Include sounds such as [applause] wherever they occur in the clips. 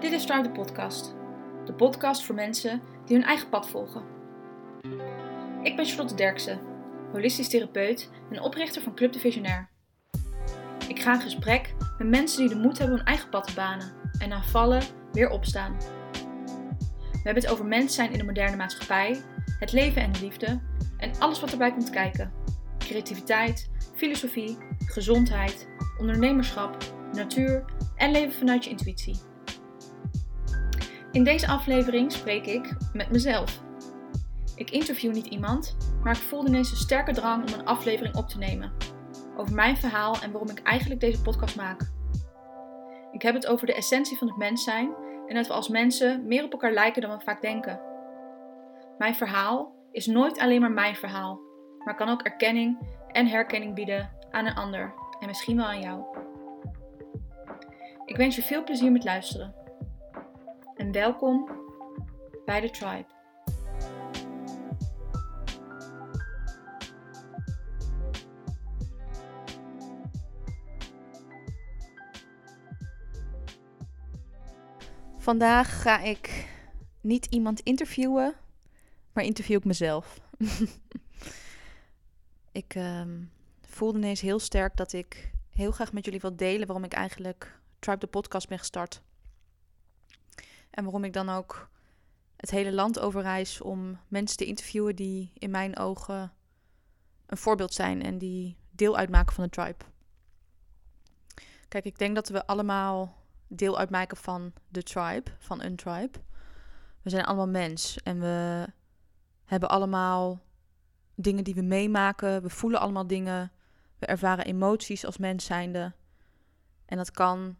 Dit is Tribe de Podcast. De podcast voor mensen die hun eigen pad volgen. Ik ben Charlotte Derksen, holistisch therapeut en oprichter van Club de Visionair. Ik ga in gesprek met mensen die de moed hebben hun eigen pad te banen en na vallen weer opstaan. We hebben het over mens zijn in de moderne maatschappij, het leven en de liefde en alles wat erbij komt kijken. Creativiteit, filosofie, gezondheid, ondernemerschap, natuur en leven vanuit je intuïtie. In deze aflevering spreek ik met mezelf. Ik interview niet iemand, maar ik voelde ineens een sterke drang om een aflevering op te nemen. Over mijn verhaal en waarom ik eigenlijk deze podcast maak. Ik heb het over de essentie van het mens zijn en dat we als mensen meer op elkaar lijken dan we vaak denken. Mijn verhaal is nooit alleen maar mijn verhaal, maar kan ook erkenning en herkenning bieden aan een ander en misschien wel aan jou. Ik wens je veel plezier met luisteren. En welkom bij de Tribe. Vandaag ga ik niet iemand interviewen, maar interview ik mezelf. [laughs] ik um, voelde ineens heel sterk dat ik heel graag met jullie wil delen waarom ik eigenlijk Tribe de podcast ben gestart. En waarom ik dan ook het hele land overreis om mensen te interviewen die in mijn ogen een voorbeeld zijn en die deel uitmaken van de tribe. Kijk, ik denk dat we allemaal deel uitmaken van de tribe, van een tribe. We zijn allemaal mens en we hebben allemaal dingen die we meemaken. We voelen allemaal dingen. We ervaren emoties als mens zijnde. En dat kan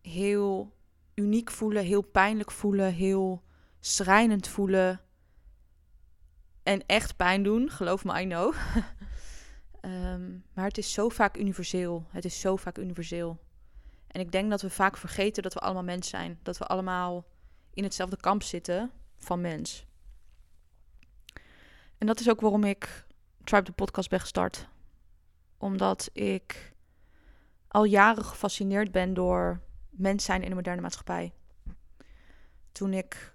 heel uniek voelen, heel pijnlijk voelen, heel schrijnend voelen. En echt pijn doen, geloof me, I know. um, [laughs] maar het is zo vaak universeel. Het is zo vaak universeel. En ik denk dat we vaak vergeten dat we allemaal mens zijn. Dat we allemaal in hetzelfde kamp zitten van mens. En dat is ook waarom ik Tribe de podcast ben gestart. Omdat ik al jaren gefascineerd ben door mens zijn in de moderne maatschappij. Toen ik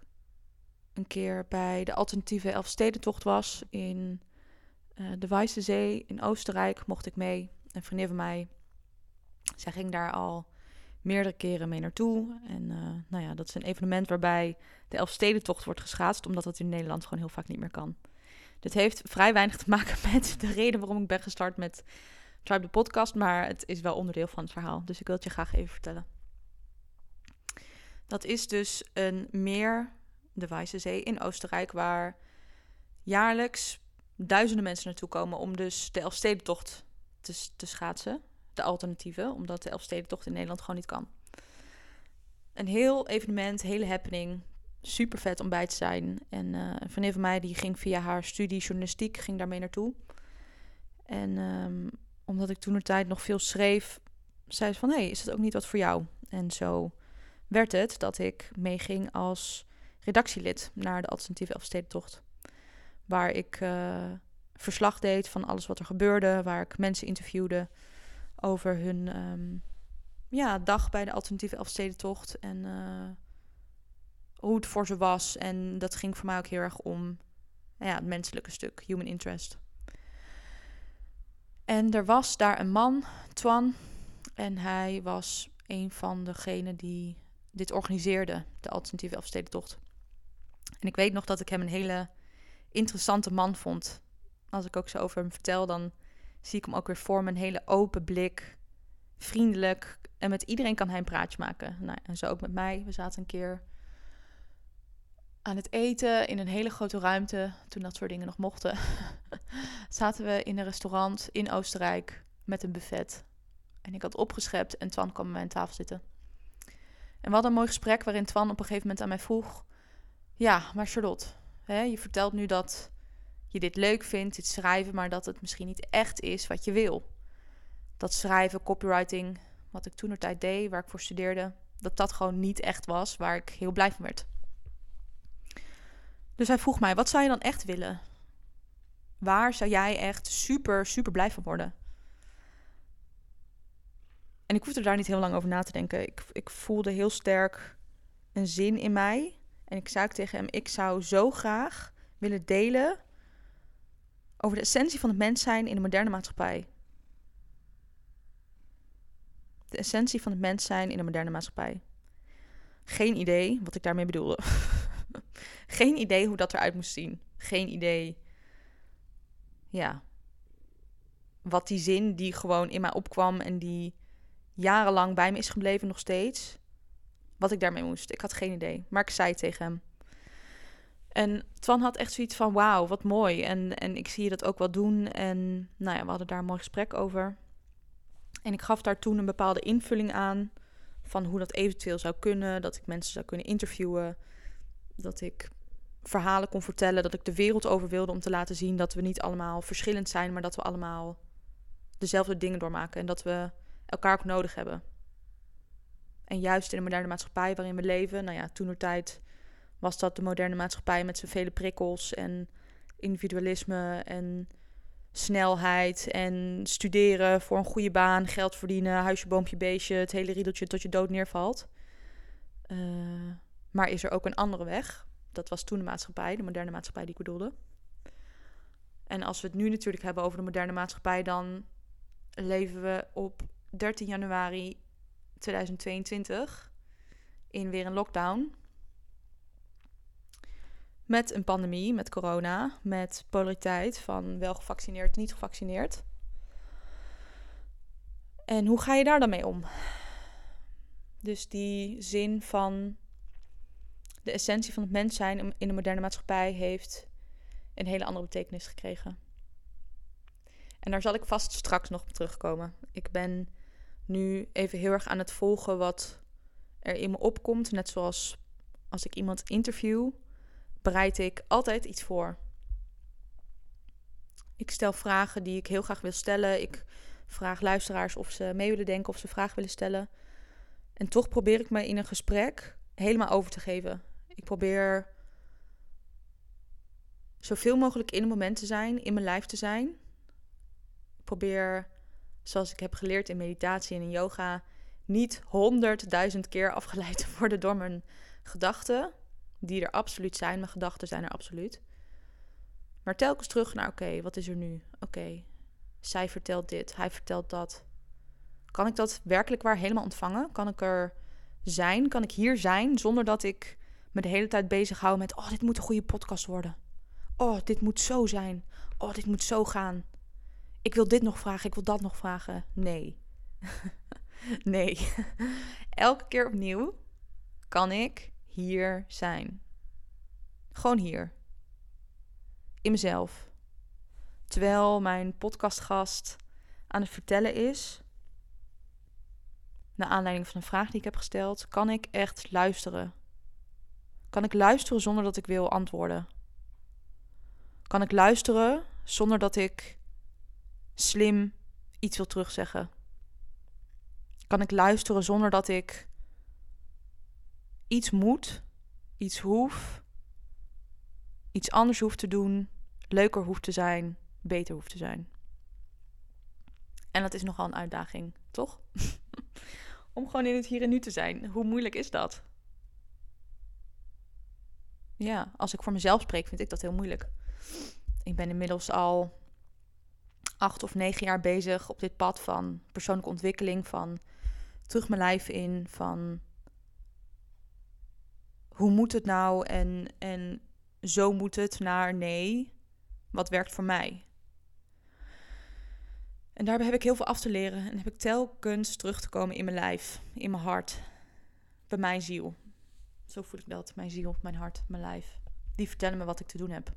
een keer bij de alternatieve Elfstedentocht was in uh, de Wijze Zee in Oostenrijk, mocht ik mee. Een vriendin van mij, zij ging daar al meerdere keren mee naartoe. En uh, nou ja, dat is een evenement waarbij de Elfstedentocht wordt geschaatst, omdat dat in Nederland gewoon heel vaak niet meer kan. Dit heeft vrij weinig te maken [laughs] met de reden waarom ik ben gestart met Tribe de podcast, maar het is wel onderdeel van het verhaal. Dus ik wil het je graag even vertellen. Dat is dus een meer, de Wijze Zee in Oostenrijk, waar jaarlijks duizenden mensen naartoe komen om dus de Elfstedentocht te, te schaatsen. De alternatieven, omdat de Elfstedentocht in Nederland gewoon niet kan. Een heel evenement, hele happening. Super vet om bij te zijn. En uh, een vriendin van mij die ging via haar studie journalistiek, ging daarmee naartoe. En um, omdat ik toen de tijd nog veel schreef, zei ze van... hé, hey, is dat ook niet wat voor jou? En zo werd het dat ik meeging als redactielid naar de alternatieve Elfstedentocht. Waar ik uh, verslag deed van alles wat er gebeurde, waar ik mensen interviewde over hun um, ja, dag bij de alternatieve Elfstedentocht en uh, hoe het voor ze was. En dat ging voor mij ook heel erg om ja, het menselijke stuk, human interest. En er was daar een man, Twan, en hij was een van degenen die dit organiseerde, de alternatieve Elfstedentocht. En ik weet nog dat ik hem een hele interessante man vond. Als ik ook zo over hem vertel, dan zie ik hem ook weer voor me. Een hele open blik, vriendelijk. En met iedereen kan hij een praatje maken. Nou, en zo ook met mij. We zaten een keer aan het eten in een hele grote ruimte. Toen dat soort dingen nog mochten. [laughs] zaten we in een restaurant in Oostenrijk met een buffet. En ik had opgeschept en Twan kwam bij mij tafel zitten. En we hadden een mooi gesprek waarin Twan op een gegeven moment aan mij vroeg... Ja, maar Charlotte, hè, je vertelt nu dat je dit leuk vindt, dit schrijven... maar dat het misschien niet echt is wat je wil. Dat schrijven, copywriting, wat ik toen tijd deed, waar ik voor studeerde... dat dat gewoon niet echt was waar ik heel blij van werd. Dus hij vroeg mij, wat zou je dan echt willen? Waar zou jij echt super, super blij van worden? En ik hoefde daar niet heel lang over na te denken. Ik, ik voelde heel sterk een zin in mij. En ik zei tegen hem: Ik zou zo graag willen delen over de essentie van het mens zijn in de moderne maatschappij. De essentie van het mens zijn in de moderne maatschappij. Geen idee wat ik daarmee bedoelde. [laughs] Geen idee hoe dat eruit moest zien. Geen idee. Ja. Wat die zin die gewoon in mij opkwam en die jarenlang bij me is gebleven nog steeds. Wat ik daarmee moest. Ik had geen idee. Maar ik zei tegen hem. En Twan had echt zoiets van: wauw, wat mooi. En, en ik zie je dat ook wel doen. En nou ja, we hadden daar een mooi gesprek over. En ik gaf daar toen een bepaalde invulling aan. Van hoe dat eventueel zou kunnen. Dat ik mensen zou kunnen interviewen. Dat ik verhalen kon vertellen. Dat ik de wereld over wilde om te laten zien dat we niet allemaal verschillend zijn. Maar dat we allemaal dezelfde dingen doormaken. En dat we elkaar ook nodig hebben. En juist in de moderne maatschappij waarin we leven. Nou ja, toen tijd was dat de moderne maatschappij met zijn vele prikkels en individualisme en snelheid en studeren voor een goede baan, geld verdienen, huisje, boompje, beestje, het hele riedeltje tot je dood neervalt. Uh, maar is er ook een andere weg? Dat was toen de maatschappij, de moderne maatschappij die ik bedoelde. En als we het nu natuurlijk hebben over de moderne maatschappij, dan leven we op 13 januari 2022 in weer een lockdown. Met een pandemie, met corona, met polariteit van wel gevaccineerd, niet gevaccineerd. En hoe ga je daar dan mee om? Dus die zin van de essentie van het mens zijn in de moderne maatschappij heeft een hele andere betekenis gekregen. En daar zal ik vast straks nog op terugkomen. Ik ben nu even heel erg aan het volgen wat er in me opkomt. Net zoals als ik iemand interview, bereid ik altijd iets voor. Ik stel vragen die ik heel graag wil stellen. Ik vraag luisteraars of ze mee willen denken of ze vragen willen stellen. En toch probeer ik me in een gesprek helemaal over te geven. Probeer zoveel mogelijk in het moment te zijn, in mijn lijf te zijn. Probeer, zoals ik heb geleerd in meditatie en in yoga, niet honderdduizend keer afgeleid te worden door mijn gedachten die er absoluut zijn. Mijn gedachten zijn er absoluut. Maar telkens terug naar: oké, wat is er nu? Oké, zij vertelt dit, hij vertelt dat. Kan ik dat werkelijk waar helemaal ontvangen? Kan ik er zijn? Kan ik hier zijn zonder dat ik me de hele tijd bezig hou met: oh, dit moet een goede podcast worden. Oh, dit moet zo zijn. Oh, dit moet zo gaan. Ik wil dit nog vragen, ik wil dat nog vragen. Nee. [laughs] nee. [laughs] Elke keer opnieuw kan ik hier zijn. Gewoon hier. In mezelf. Terwijl mijn podcastgast aan het vertellen is, naar aanleiding van een vraag die ik heb gesteld, kan ik echt luisteren. Kan ik luisteren zonder dat ik wil antwoorden? Kan ik luisteren zonder dat ik slim iets wil terugzeggen? Kan ik luisteren zonder dat ik iets moet, iets hoef, iets anders hoeft te doen, leuker hoeft te zijn, beter hoeft te zijn. En dat is nogal een uitdaging, toch? [laughs] Om gewoon in het hier en nu te zijn. Hoe moeilijk is dat? Ja, als ik voor mezelf spreek, vind ik dat heel moeilijk. Ik ben inmiddels al acht of negen jaar bezig op dit pad van persoonlijke ontwikkeling, van terug mijn lijf in, van hoe moet het nou en, en zo moet het naar nee, wat werkt voor mij? En daarbij heb ik heel veel af te leren en heb ik telkens terug te komen in mijn lijf, in mijn hart, bij mijn ziel. Zo voel ik dat, mijn ziel, mijn hart, mijn lijf. Die vertellen me wat ik te doen heb.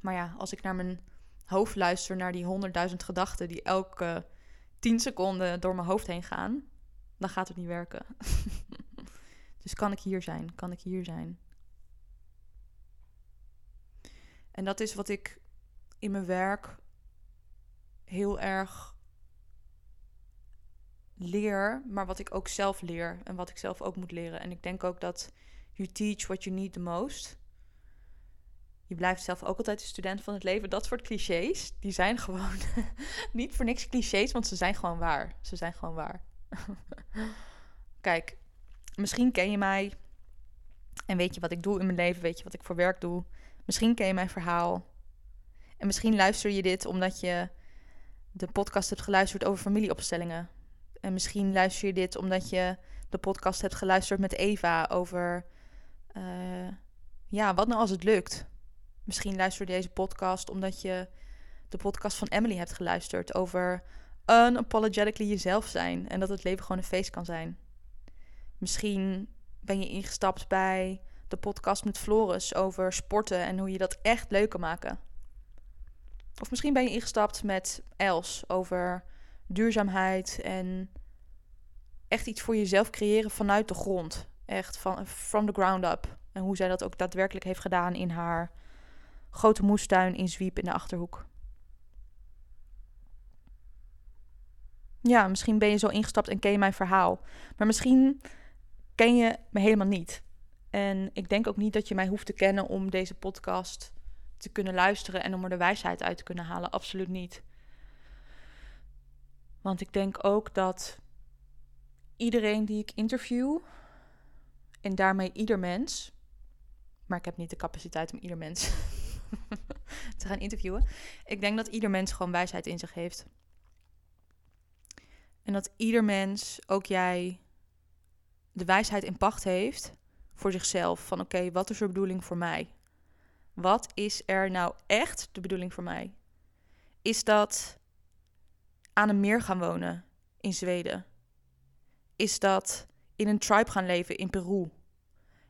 Maar ja, als ik naar mijn hoofd luister, naar die honderdduizend gedachten die elke tien seconden door mijn hoofd heen gaan, dan gaat het niet werken. [laughs] Dus kan ik hier zijn? Kan ik hier zijn? En dat is wat ik in mijn werk heel erg leer, maar wat ik ook zelf leer en wat ik zelf ook moet leren. En ik denk ook dat you teach what you need the most. Je blijft zelf ook altijd de student van het leven. Dat soort clichés, die zijn gewoon [laughs] niet voor niks clichés, want ze zijn gewoon waar. Ze zijn gewoon waar. [laughs] Kijk, misschien ken je mij en weet je wat ik doe in mijn leven, weet je wat ik voor werk doe. Misschien ken je mijn verhaal. En misschien luister je dit omdat je de podcast hebt geluisterd over familieopstellingen. En misschien luister je dit omdat je de podcast hebt geluisterd met Eva over. Uh, ja, wat nou als het lukt? Misschien luister je deze podcast omdat je de podcast van Emily hebt geluisterd over unapologetically jezelf zijn en dat het leven gewoon een feest kan zijn. Misschien ben je ingestapt bij de podcast met Floris over sporten en hoe je dat echt leuk kan maken. Of misschien ben je ingestapt met Els over duurzaamheid en echt iets voor jezelf creëren vanuit de grond. Echt van from the ground up. En hoe zij dat ook daadwerkelijk heeft gedaan in haar grote moestuin in Zwiep in de achterhoek. Ja, misschien ben je zo ingestapt en ken je mijn verhaal. Maar misschien ken je me helemaal niet. En ik denk ook niet dat je mij hoeft te kennen om deze podcast te kunnen luisteren en om er de wijsheid uit te kunnen halen. Absoluut niet. Want ik denk ook dat iedereen die ik interview, en daarmee ieder mens, maar ik heb niet de capaciteit om ieder mens [laughs] te gaan interviewen. Ik denk dat ieder mens gewoon wijsheid in zich heeft. En dat ieder mens, ook jij, de wijsheid in pacht heeft voor zichzelf. Van oké, wat is de bedoeling voor mij? Wat is er nou echt de bedoeling voor mij? Is dat aan een meer gaan wonen in Zweden? Is dat in een tribe gaan leven in Peru?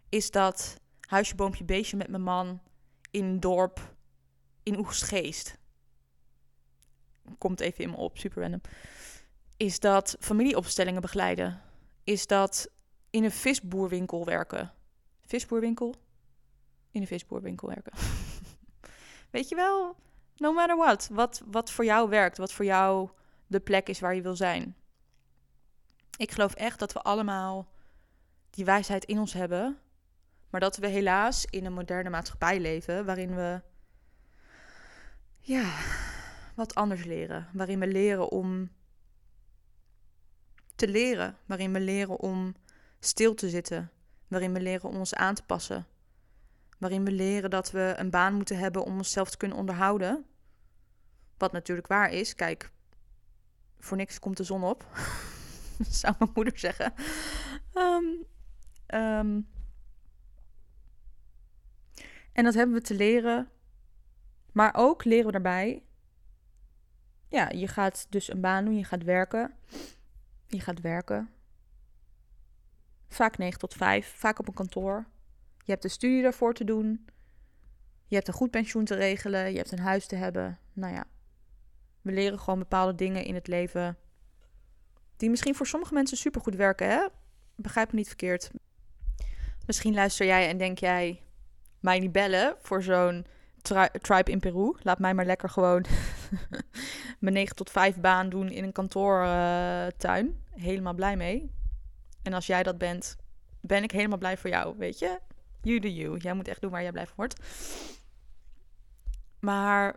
Is dat huisje, boompje, beestje met mijn man in een dorp in Oegstgeest? Komt even in me op, super random. Is dat familieopstellingen begeleiden? Is dat in een visboerwinkel werken? Visboerwinkel? In een visboerwinkel werken. [laughs] Weet je wel, no matter what. wat. Wat voor jou werkt, wat voor jou de plek is waar je wil zijn. Ik geloof echt dat we allemaal die wijsheid in ons hebben. Maar dat we helaas in een moderne maatschappij leven waarin we ja, wat anders leren. Waarin we leren om te leren. Waarin we leren om stil te zitten. Waarin we leren om ons aan te passen. Waarin we leren dat we een baan moeten hebben om onszelf te kunnen onderhouden. Wat natuurlijk waar is. Kijk, voor niks komt de zon op. [laughs] zou mijn moeder zeggen. Ehm, ehm, en dat hebben we te leren. Maar ook leren we daarbij. Ja, je gaat dus een baan doen, je gaat werken. Je gaat werken. Vaak 9 tot 5, vaak op een kantoor. Je hebt de studie daarvoor te doen. Je hebt een goed pensioen te regelen. Je hebt een huis te hebben. Nou ja, we leren gewoon bepaalde dingen in het leven. Die misschien voor sommige mensen supergoed werken, hè? Begrijp me niet verkeerd. Misschien luister jij en denk jij mij niet bellen voor zo'n tribe in Peru. Laat mij maar lekker gewoon [laughs] mijn 9 tot 5 baan doen in een kantoortuin. helemaal blij mee. En als jij dat bent, ben ik helemaal blij voor jou, weet je? You do you. Jij moet echt doen waar jij blij van wordt. Maar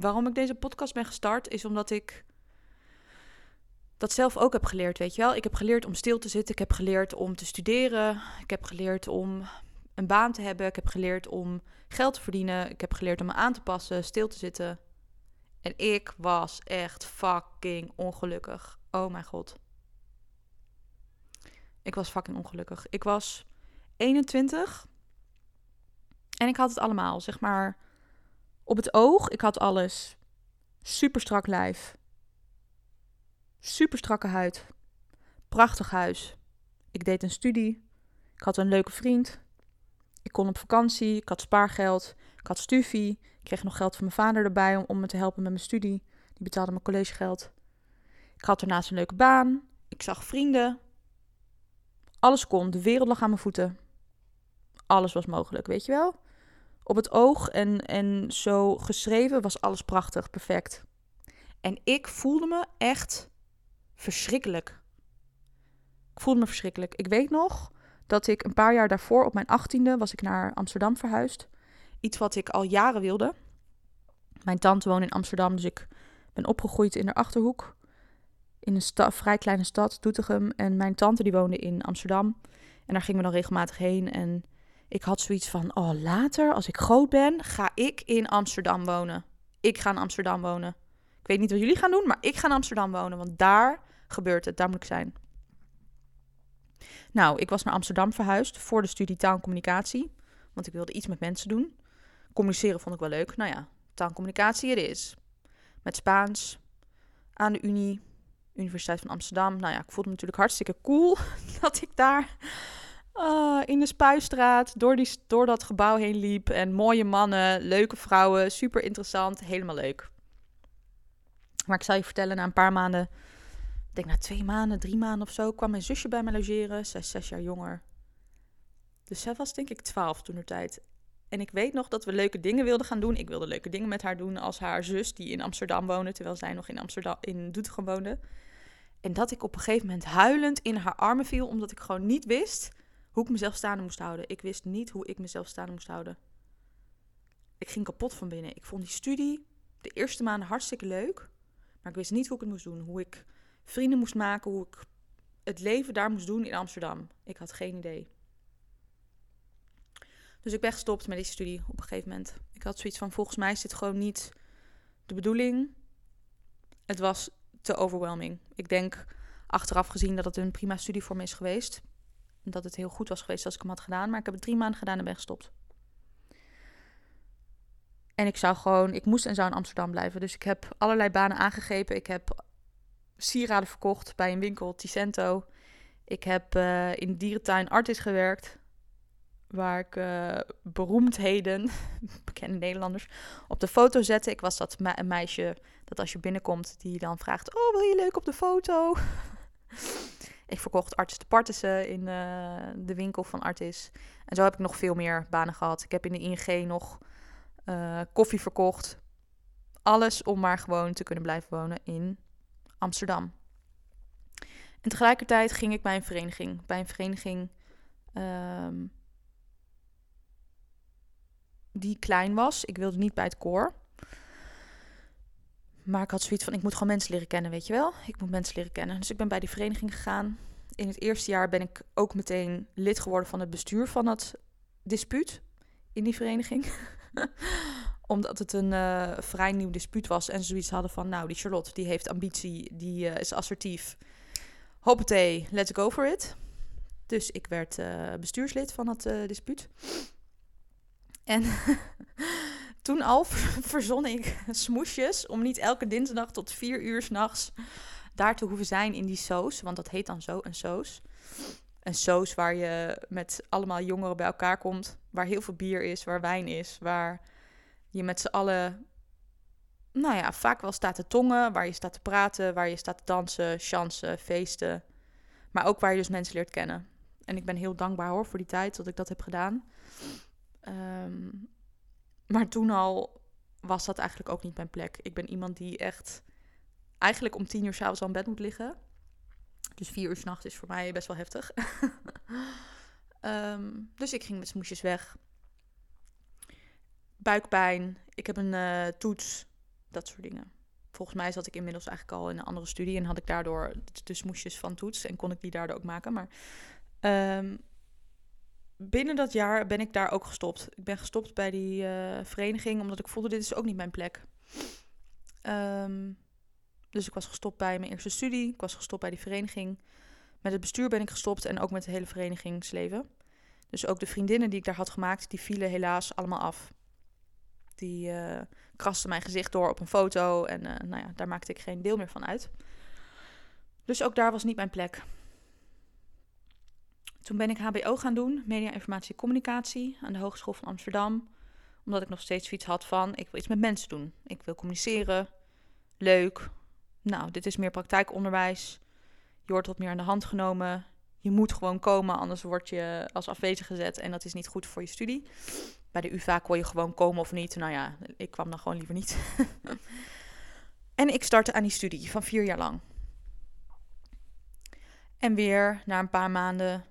waarom ik deze podcast ben gestart, is omdat ik dat zelf ook heb geleerd, weet je wel. Ik heb geleerd om stil te zitten. Ik heb geleerd om te studeren. Ik heb geleerd om een baan te hebben. Ik heb geleerd om geld te verdienen. Ik heb geleerd om me aan te passen, stil te zitten. En ik was echt fucking ongelukkig. Oh mijn god. Ik was fucking ongelukkig. Ik was 21 en ik had het allemaal, zeg maar, op het oog. Ik had alles. Super strak lijf. Super strakke huid. Prachtig huis. Ik deed een studie. Ik had een leuke vriend. Ik kon op vakantie. Ik had spaargeld. Ik had stufie. Ik kreeg nog geld van mijn vader erbij om, om me te helpen met mijn studie. Die betaalde mijn collegegeld. Ik had daarnaast een leuke baan. Ik zag vrienden. Alles kon. De wereld lag aan mijn voeten. Alles was mogelijk, weet je wel? Op het oog en, en zo geschreven was alles prachtig, perfect. En ik voelde me echt verschrikkelijk. Ik voelde me verschrikkelijk. Ik weet nog dat ik een paar jaar daarvoor, op mijn achttiende, was ik naar Amsterdam verhuisd. Iets wat ik al jaren wilde. Mijn tante woont in Amsterdam, dus ik ben opgegroeid in de Achterhoek. In een vrij kleine stad, Doetinchem. En mijn tante die woonde in Amsterdam. En daar gingen we dan regelmatig heen. En ik had zoiets van, oh later, als ik groot ben, ga ik in Amsterdam wonen. Ik ga in Amsterdam wonen. Ik weet niet wat jullie gaan doen, maar ik ga in Amsterdam wonen. Want daar gebeurt het, daar moet ik zijn. Nou, ik was naar Amsterdam verhuisd voor de studie taal en communicatie. Want ik wilde iets met mensen doen. Communiceren vond ik wel leuk. Nou ja, taal en is. Met Spaans. Aan de Unie. Universiteit van Amsterdam. Nou ja, ik voelde me natuurlijk hartstikke cool [laughs] dat ik daar uh, in de Spuistraat door, die, dat gebouw heen liep. En mooie mannen, leuke vrouwen, super interessant, helemaal leuk. Maar ik zal je vertellen, na een paar maanden, ik denk na twee maanden, drie maanden of zo, kwam mijn zusje bij me logeren. Zij is zes jaar jonger. Dus zij was denk ik twaalf toen tijd. En ik weet nog dat we leuke dingen wilden gaan doen. Ik wilde leuke dingen met haar doen als haar zus die in Amsterdam woonde, terwijl zij nog in Amsterdam in Doetinchem woonde. En dat ik op een gegeven moment huilend in haar armen viel, omdat ik gewoon niet wist hoe ik mezelf staande moest houden. Ik wist niet hoe ik mezelf staande moest houden. Ik ging kapot van binnen. Ik vond die studie de eerste maanden hartstikke leuk, maar ik wist niet hoe ik het moest doen. Hoe ik vrienden moest maken, hoe ik het leven daar moest doen in Amsterdam. Ik had geen idee. Dus ik ben gestopt met die studie op een gegeven moment. Ik had zoiets van: volgens mij is dit gewoon niet de bedoeling. Het was te overwhelming. Ik denk achteraf gezien dat het een prima studie voor me is geweest. Dat het heel goed was geweest als ik hem had gedaan. Maar ik heb het drie maanden gedaan en ben gestopt. En ik zou gewoon, ik moest en zou in Amsterdam blijven. Dus ik heb allerlei banen aangegrepen. Ik heb sieraden verkocht bij een winkel, Ticento. Ik heb uh, in de dierentuin Artis gewerkt. Waar ik uh, beroemdheden, [laughs] bekende Nederlanders, op de foto zette. Ik was dat meisje dat als je binnenkomt, die dan vraagt: Oh, wil je leuk op de foto? [laughs] ik verkocht Artis de in uh, de winkel van Artis. En zo heb ik nog veel meer banen gehad. Ik heb in de ING nog uh, koffie verkocht. Alles om maar gewoon te kunnen blijven wonen in Amsterdam. En tegelijkertijd ging ik bij een vereniging. Bij een vereniging um, die klein was. Ik wilde niet bij het koor. Maar ik had zoiets van, ik moet gewoon mensen leren kennen, weet je wel. Ik moet mensen leren kennen. Dus ik ben bij die vereniging gegaan. In het eerste jaar ben ik ook meteen lid geworden van het bestuur van het dispuut in die vereniging. [laughs] Omdat het een uh, vrij nieuw dispuut was en zoiets hadden van, nou, die Charlotte, die heeft ambitie, die uh, is assertief. Hoppatee, let's go for it. Dus ik werd uh, bestuurslid van het dispuut. En [laughs] toen al [laughs] verzon ik smoesjes om niet elke dinsdag tot vier uur s'nachts daar te hoeven zijn in die soos. Want dat heet dan zo, een soos. Een soos waar je met allemaal jongeren bij elkaar komt. Waar heel veel bier is, waar wijn is. Waar je met z'n allen, nou ja, vaak wel staat te tongen. Waar je staat te praten, waar je staat te dansen, chansen, feesten. Maar ook waar je dus mensen leert kennen. En ik ben heel dankbaar hoor voor die tijd dat ik dat heb gedaan. Um, maar toen al was dat eigenlijk ook niet mijn plek. Ik ben iemand die echt eigenlijk om tien uur s'avonds al in bed moet liggen. Dus vier uur s'nachts is voor mij best wel heftig. um, [laughs] dus ik ging met smoesjes weg. Buikpijn. Ik heb een uh, toets. Dat soort dingen. Volgens mij zat ik inmiddels eigenlijk al in een andere studie. En had ik daardoor de smoesjes van toets. En kon ik die daardoor ook maken. Maar um, binnen dat jaar ben ik daar ook gestopt. Ik ben gestopt bij die uh, vereniging omdat ik voelde dit is ook niet mijn plek. Um, dus ik was gestopt bij mijn eerste studie. Ik was gestopt bij die vereniging. Met het bestuur ben ik gestopt en ook met het hele verenigingsleven. Dus ook de vriendinnen die ik daar had gemaakt, die vielen helaas allemaal af. Die uh, krasten mijn gezicht door op een foto en uh, nou ja, daar maakte ik geen deel meer van uit. Dus ook daar was niet mijn plek. Toen ben ik HBO gaan doen, media, informatie, communicatie, aan de Hogeschool van Amsterdam. Omdat ik nog steeds zoiets had van, ik wil iets met mensen doen. Ik wil communiceren, leuk. Nou, dit is meer praktijkonderwijs. Je wordt wat meer aan de hand genomen. Je moet gewoon komen, anders word je als afwezig gezet en dat is niet goed voor je studie. Bij de UvA kon je gewoon komen of niet. Nou ja, ik kwam dan gewoon liever niet. [laughs] en ik startte aan die studie van vier jaar lang. En weer na een paar maanden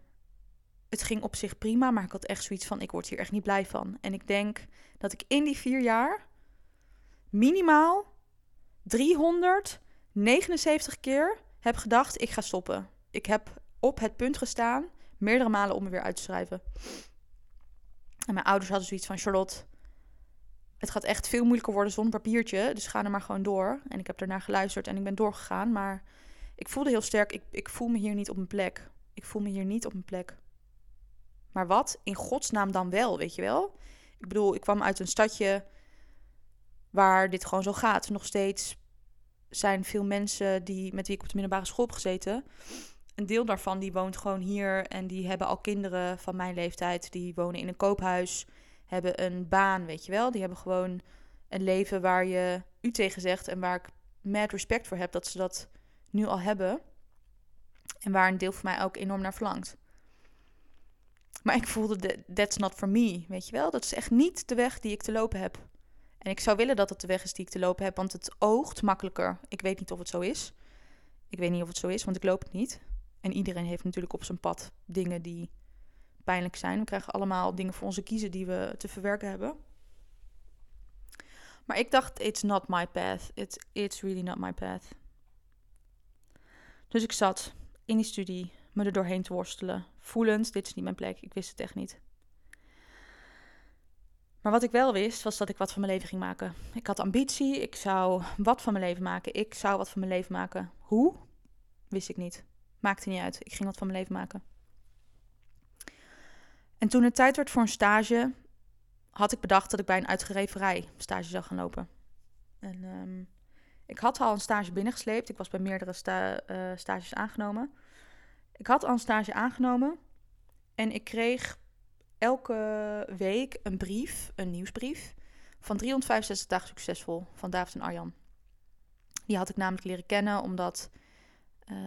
het ging op zich prima, maar ik had echt zoiets van: ik word hier echt niet blij van. En ik denk dat ik in die vier jaar minimaal 379 keer heb gedacht: ik ga stoppen. Ik heb op het punt gestaan, meerdere malen om me weer uit te schrijven. En mijn ouders hadden zoiets van: Charlotte, het gaat echt veel moeilijker worden zonder papiertje. Dus ga er maar gewoon door. En ik heb ernaar geluisterd en ik ben doorgegaan. Maar ik voelde heel sterk: ik, ik voel me hier niet op mijn plek. Ik voel me hier niet op mijn plek. Maar wat in godsnaam dan wel, weet je wel? Ik bedoel, ik kwam uit een stadje waar dit gewoon zo gaat. Nog steeds zijn veel mensen die, met wie ik op de middelbare school heb gezeten. Een deel daarvan die woont gewoon hier en die hebben al kinderen van mijn leeftijd. Die wonen in een koophuis, hebben een baan, weet je wel. Die hebben gewoon een leven waar je u tegen zegt en waar ik mad respect voor heb dat ze dat nu al hebben. En waar een deel van mij ook enorm naar verlangt. Maar ik voelde, that's not for me, weet je wel. Dat is echt niet de weg die ik te lopen heb. En ik zou willen dat het de weg is die ik te lopen heb, want het oogt makkelijker. Ik weet niet of het zo is. Ik weet niet of het zo is, want ik loop het niet. En iedereen heeft natuurlijk op zijn pad dingen die pijnlijk zijn. We krijgen allemaal dingen voor onze kiezen die we te verwerken hebben. Maar ik dacht, it's not my path. It's, it's really not my path. Dus ik zat in die studie me er doorheen te worstelen. Voelend, dit is niet mijn plek. Ik wist het echt niet. Maar wat ik wel wist, was dat ik wat van mijn leven ging maken. Ik had ambitie, ik zou wat van mijn leven maken. Ik zou wat van mijn leven maken. Hoe? Wist ik niet. Maakte niet uit. Ik ging wat van mijn leven maken. En toen het tijd werd voor een stage, had ik bedacht dat ik bij een uitgeverij stage zou gaan lopen. En um, ik had al een stage binnengesleept. Ik was bij meerdere uh, stages aangenomen. Ik had al een stage aangenomen. En ik kreeg elke week een brief, een nieuwsbrief, van 365 dagen succesvol van David en Arjan. Die had ik namelijk leren kennen omdat uh,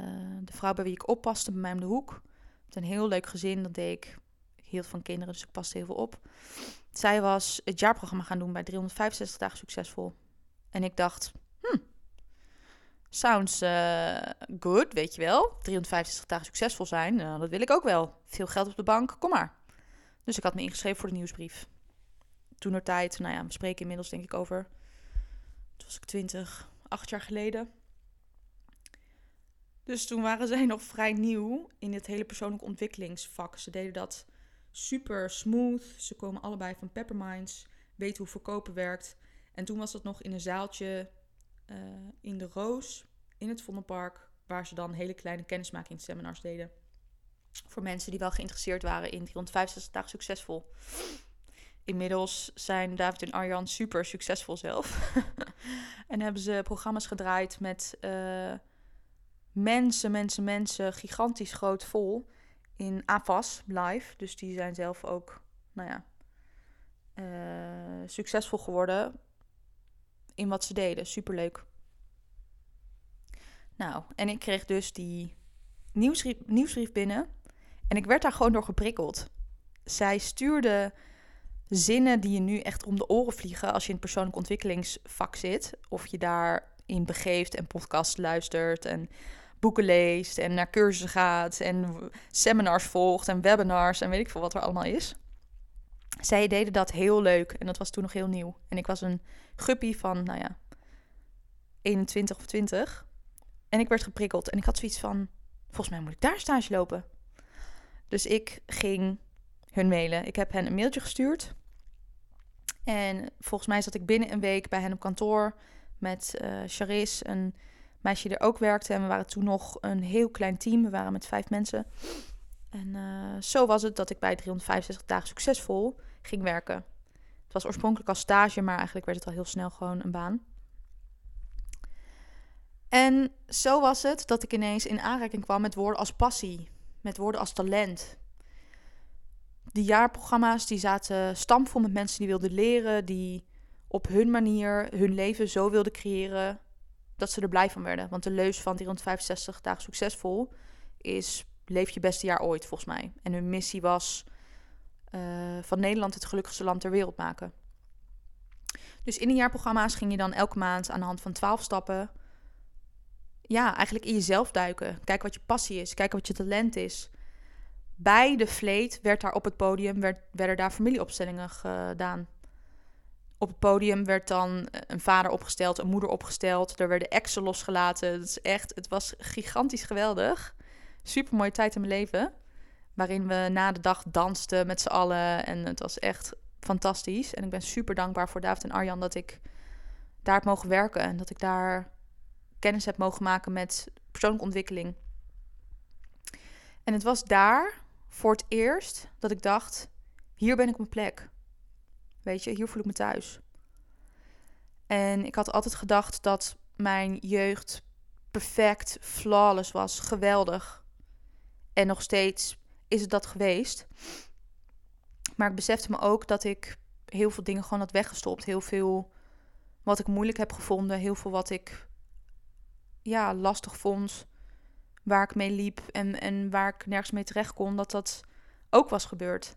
de vrouw bij wie ik oppaste, bij mij om de hoek, met een heel leuk gezin, dat deed ik. Ik hield van kinderen, dus ik paste heel veel op. Zij was het jaarprogramma gaan doen bij 365 dagen succesvol. En ik dacht, sounds uh, good, weet je wel. 365 dagen succesvol zijn, uh, dat wil ik ook wel. Veel geld op de bank, kom maar. Dus ik had me ingeschreven voor de nieuwsbrief. Toen er tijd, nou ja, we spreken inmiddels denk ik over. Toen was ik 20, acht jaar geleden. Dus toen waren zij [laughs] nog vrij nieuw in het hele persoonlijke ontwikkelingsvak. Ze deden dat super smooth. Ze komen allebei van Pepperminds, weten hoe verkopen werkt. En toen was dat nog in een zaaltje uh, in de Roos, in het Vondelpark, waar ze dan hele kleine kennismakingsseminars deden. Voor mensen die wel geïnteresseerd waren in 365 dagen succesvol. Inmiddels zijn David en Arjan super succesvol zelf. [laughs] en hebben ze programma's gedraaid met uh, mensen, mensen, mensen, gigantisch groot vol. In AFAS live. Dus die zijn zelf ook, nou ja, uh, succesvol geworden in wat ze deden. Superleuk. Nou, en ik kreeg dus die nieuwsbrief, nieuwsbrief binnen. En ik werd daar gewoon door geprikkeld. Zij stuurde zinnen die je nu echt om de oren vliegen als je in het persoonlijk ontwikkelingsvak zit. Of je daarin begeeft en podcast luistert en boeken leest en naar cursussen gaat en seminars volgt en webinars en weet ik veel wat er allemaal is. Zij deden dat heel leuk en dat was toen nog heel nieuw. En ik was een guppy van, nou ja, 21 of 20. En ik werd geprikkeld en ik had zoiets van, volgens mij moet ik daar stage lopen. Dus ik ging hun mailen. Ik heb hen een mailtje gestuurd. En volgens mij zat ik binnen een week bij hen op kantoor met uh, Charis, een meisje die er ook werkte. En we waren toen nog een heel klein team. We waren met vijf mensen. En uh, zo was het dat ik bij 365 dagen succesvol ging werken. Het was oorspronkelijk als stage, maar eigenlijk werd het al heel snel gewoon een baan. En zo was het dat ik ineens in aanraking kwam met woorden als passie, met woorden als talent. Die jaarprogramma's die zaten stampvol met mensen die wilden leren, die op hun manier hun leven zo wilden creëren dat ze er blij van werden. Want de leus van 365 dagen succesvol is leef je beste jaar ooit, volgens mij. En hun missie was uh, van Nederland het gelukkigste land ter wereld maken. Dus in de jaarprogramma's ging je dan elke maand aan de hand van 12 stappen ja, eigenlijk in jezelf duiken. Kijken wat je passie is. Kijken wat je talent is. bij de vleet werd daar op het podium werd, werden daar familieopstellingen gedaan. Op het podium werd dan een vader opgesteld, een moeder opgesteld. Er werden exen losgelaten. Het, is echt, het was gigantisch geweldig. Super mooie tijd in mijn leven. Waarin we na de dag dansten met z'n allen. En het was echt fantastisch. En ik ben super dankbaar voor David en Arjan dat ik daar heb mogen werken. En dat ik daar kennis heb mogen maken met persoonlijke ontwikkeling. En het was daar voor het eerst dat ik dacht: hier ben ik op mijn plek. Weet je, hier voel ik me thuis. En ik had altijd gedacht dat mijn jeugd perfect, flawless was, geweldig. En nog steeds is het dat geweest. Maar ik besefte me ook dat ik heel veel dingen gewoon had weggestopt. Heel veel wat ik moeilijk heb gevonden. Heel veel wat ik ja, lastig vond. Waar ik mee liep en, en waar ik nergens mee terecht kon. Dat dat ook was gebeurd.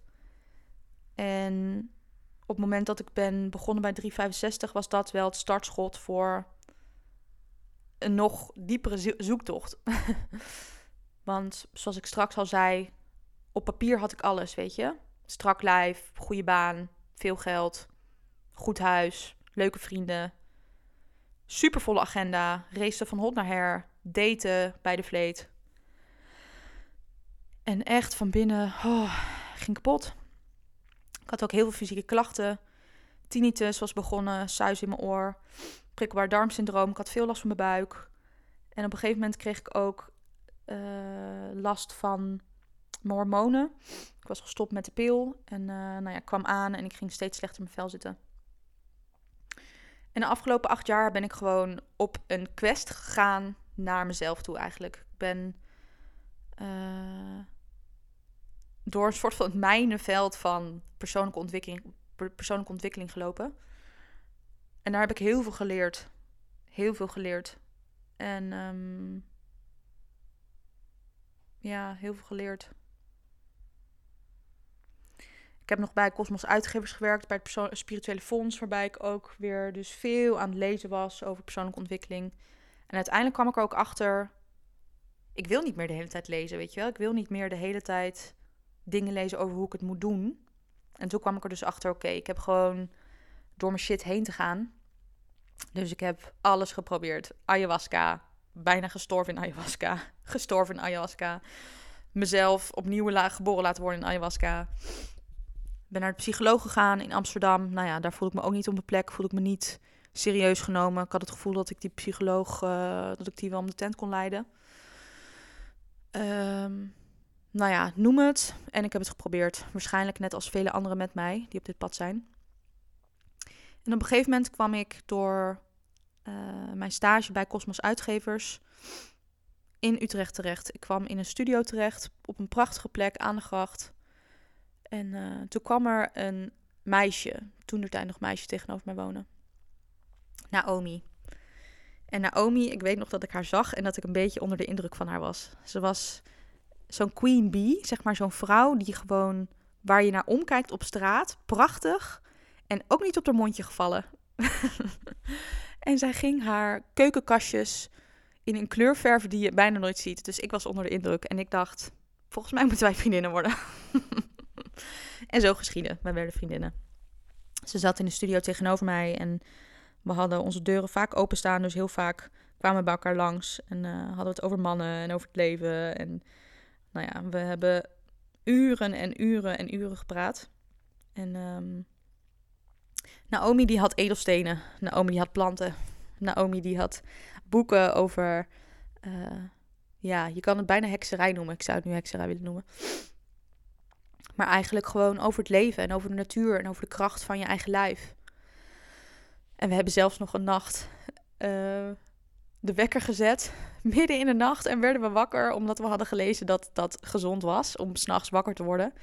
En op het moment dat ik ben begonnen bij 365 was dat wel het startschot voor een nog diepere zoektocht. [laughs] Want zoals ik straks al zei, op papier had ik alles, weet je. Strak lijf, goede baan, veel geld, goed huis, leuke vrienden. Supervolle agenda, racen van hot naar her, daten bij de vleet. En echt van binnen, oh, ging kapot. Ik had ook heel veel fysieke klachten. Tinnitus was begonnen, suis in mijn oor, prikkelbaar darmsyndroom. Ik had veel last van mijn buik. En op een gegeven moment kreeg ik ook uh, last van hormonen. Ik was gestopt met de pil en uh, nou ja, kwam aan en ik ging steeds slechter in mijn vel zitten. En de afgelopen acht jaar ben ik gewoon op een quest gegaan naar mezelf toe eigenlijk. Ik ben uh, door een soort van het mijnenveld van persoonlijke ontwikkeling, persoonlijke ontwikkeling gelopen. En daar heb ik heel veel geleerd. Heel veel geleerd. En um, ja, heel veel geleerd. Ik heb nog bij Cosmos Uitgevers gewerkt, bij het Spirituele Fonds, waarbij ik ook weer dus veel aan het lezen was over persoonlijke ontwikkeling. En uiteindelijk kwam ik er ook achter, ik wil niet meer de hele tijd lezen, weet je wel. Ik wil niet meer de hele tijd dingen lezen over hoe ik het moet doen. En toen kwam ik er dus achter, oké, ik heb gewoon door mijn shit heen te gaan. Dus ik heb alles geprobeerd. Ayahuasca, bijna gestorven in ayahuasca, [laughs] gestorven in ayahuasca. Mezelf opnieuw geboren laten worden in ayahuasca. Ben naar de psycholoog gegaan in Amsterdam. Nou ja, daar voel ik me ook niet op mijn plek. Voel ik me niet serieus genomen. Ik had het gevoel dat ik die psycholoog, uh, dat ik die wel om de tent kon leiden. Um, nou ja, noem het. En ik heb het geprobeerd. Waarschijnlijk net als vele anderen met mij die op dit pad zijn. En op een gegeven moment kwam ik door uh, mijn stage bij Cosmos Uitgevers in Utrecht terecht. Ik kwam in een studio terecht op een prachtige plek aan de gracht. En uh, toen kwam er een meisje, toen er tijd nog meisje tegenover mij wonen. Naomi. En Naomi, ik weet nog dat ik haar zag en dat ik een beetje onder de indruk van haar was. Ze was zo'n queen bee, zeg maar zo'n vrouw die gewoon waar je naar omkijkt op straat, prachtig en ook niet op haar mondje gevallen. [laughs] en zij ging haar keukenkastjes in een kleur verven die je bijna nooit ziet. Dus ik was onder de indruk en ik dacht, volgens mij moeten wij vriendinnen worden. [laughs] en zo geschieden, wij werden vriendinnen. Ze zat in de studio tegenover mij en we hadden onze deuren vaak openstaan, dus heel vaak kwamen we bij elkaar langs en uh, hadden we het over mannen en over het leven en nou ja, we hebben uren en uren en uren gepraat. En um, Naomi die had edelstenen. Naomi die had planten. Naomi die had boeken over... Uh, ja, je kan het bijna hekserij noemen. Ik zou het nu hekserij willen noemen. Maar eigenlijk gewoon over het leven en over de natuur en over de kracht van je eigen lijf. En we hebben zelfs nog een nacht uh, de wekker gezet [laughs] midden in de nacht en werden we wakker omdat we hadden gelezen dat dat gezond was om s'nachts wakker te worden.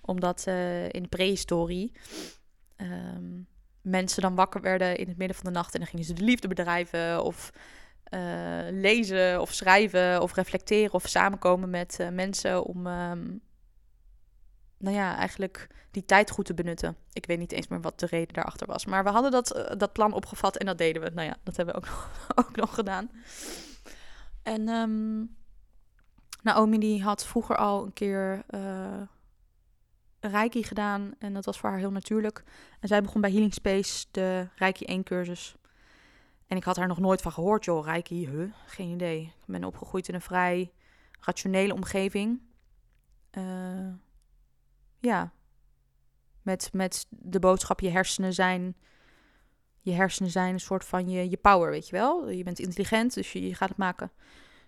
Omdat uh, in prehistorie um, mensen dan wakker werden in het midden van de nacht en dan gingen ze de liefde bedrijven of uh, lezen of schrijven of reflecteren of samenkomen met uh, mensen om um, nou ja, eigenlijk die tijd goed te benutten. Ik weet niet eens meer wat de reden daarachter was. Maar we hadden dat, dat plan opgevat en dat deden we. Nou ja, dat hebben we ook [laughs] nog, ook nog gedaan. En um, Naomi die had vroeger al een keer Reiki gedaan en dat was voor haar heel natuurlijk. En zij begon bij Healing Space de Reiki 1 cursus. En ik had haar nog nooit van gehoord, joh, Reiki, huh? geen idee. Ik ben opgegroeid in een vrij rationele omgeving. Uh, ja, met, met de boodschap, je hersenen zijn... Je hersenen zijn een soort van je, je power, weet je wel. Je bent intelligent, dus je gaat het maken.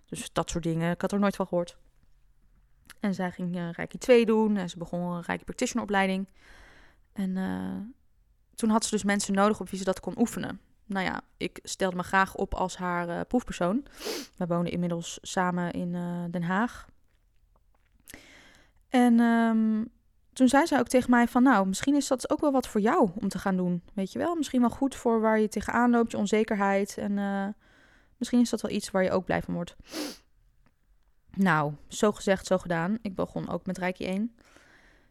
Dus dat soort dingen. Ik had er nooit van gehoord. En zij ging uh, Reiki 2 doen. En ze begon een Reiki Practitioner opleiding. En uh, toen had ze dus mensen nodig op wie ze dat kon oefenen. Nou ja, ik stelde me graag op als haar uh, proefpersoon. We wonen inmiddels samen in Den Haag. En um, toen zei ze ook tegen mij van, nou, misschien is dat ook wel wat voor jou om te gaan doen. Weet je wel, misschien wel goed voor waar je tegenaan loopt, je onzekerheid. En Misschien is dat wel iets waar je ook blij van wordt. Nou, zo gezegd, zo gedaan. Ik begon ook met Reiki 1.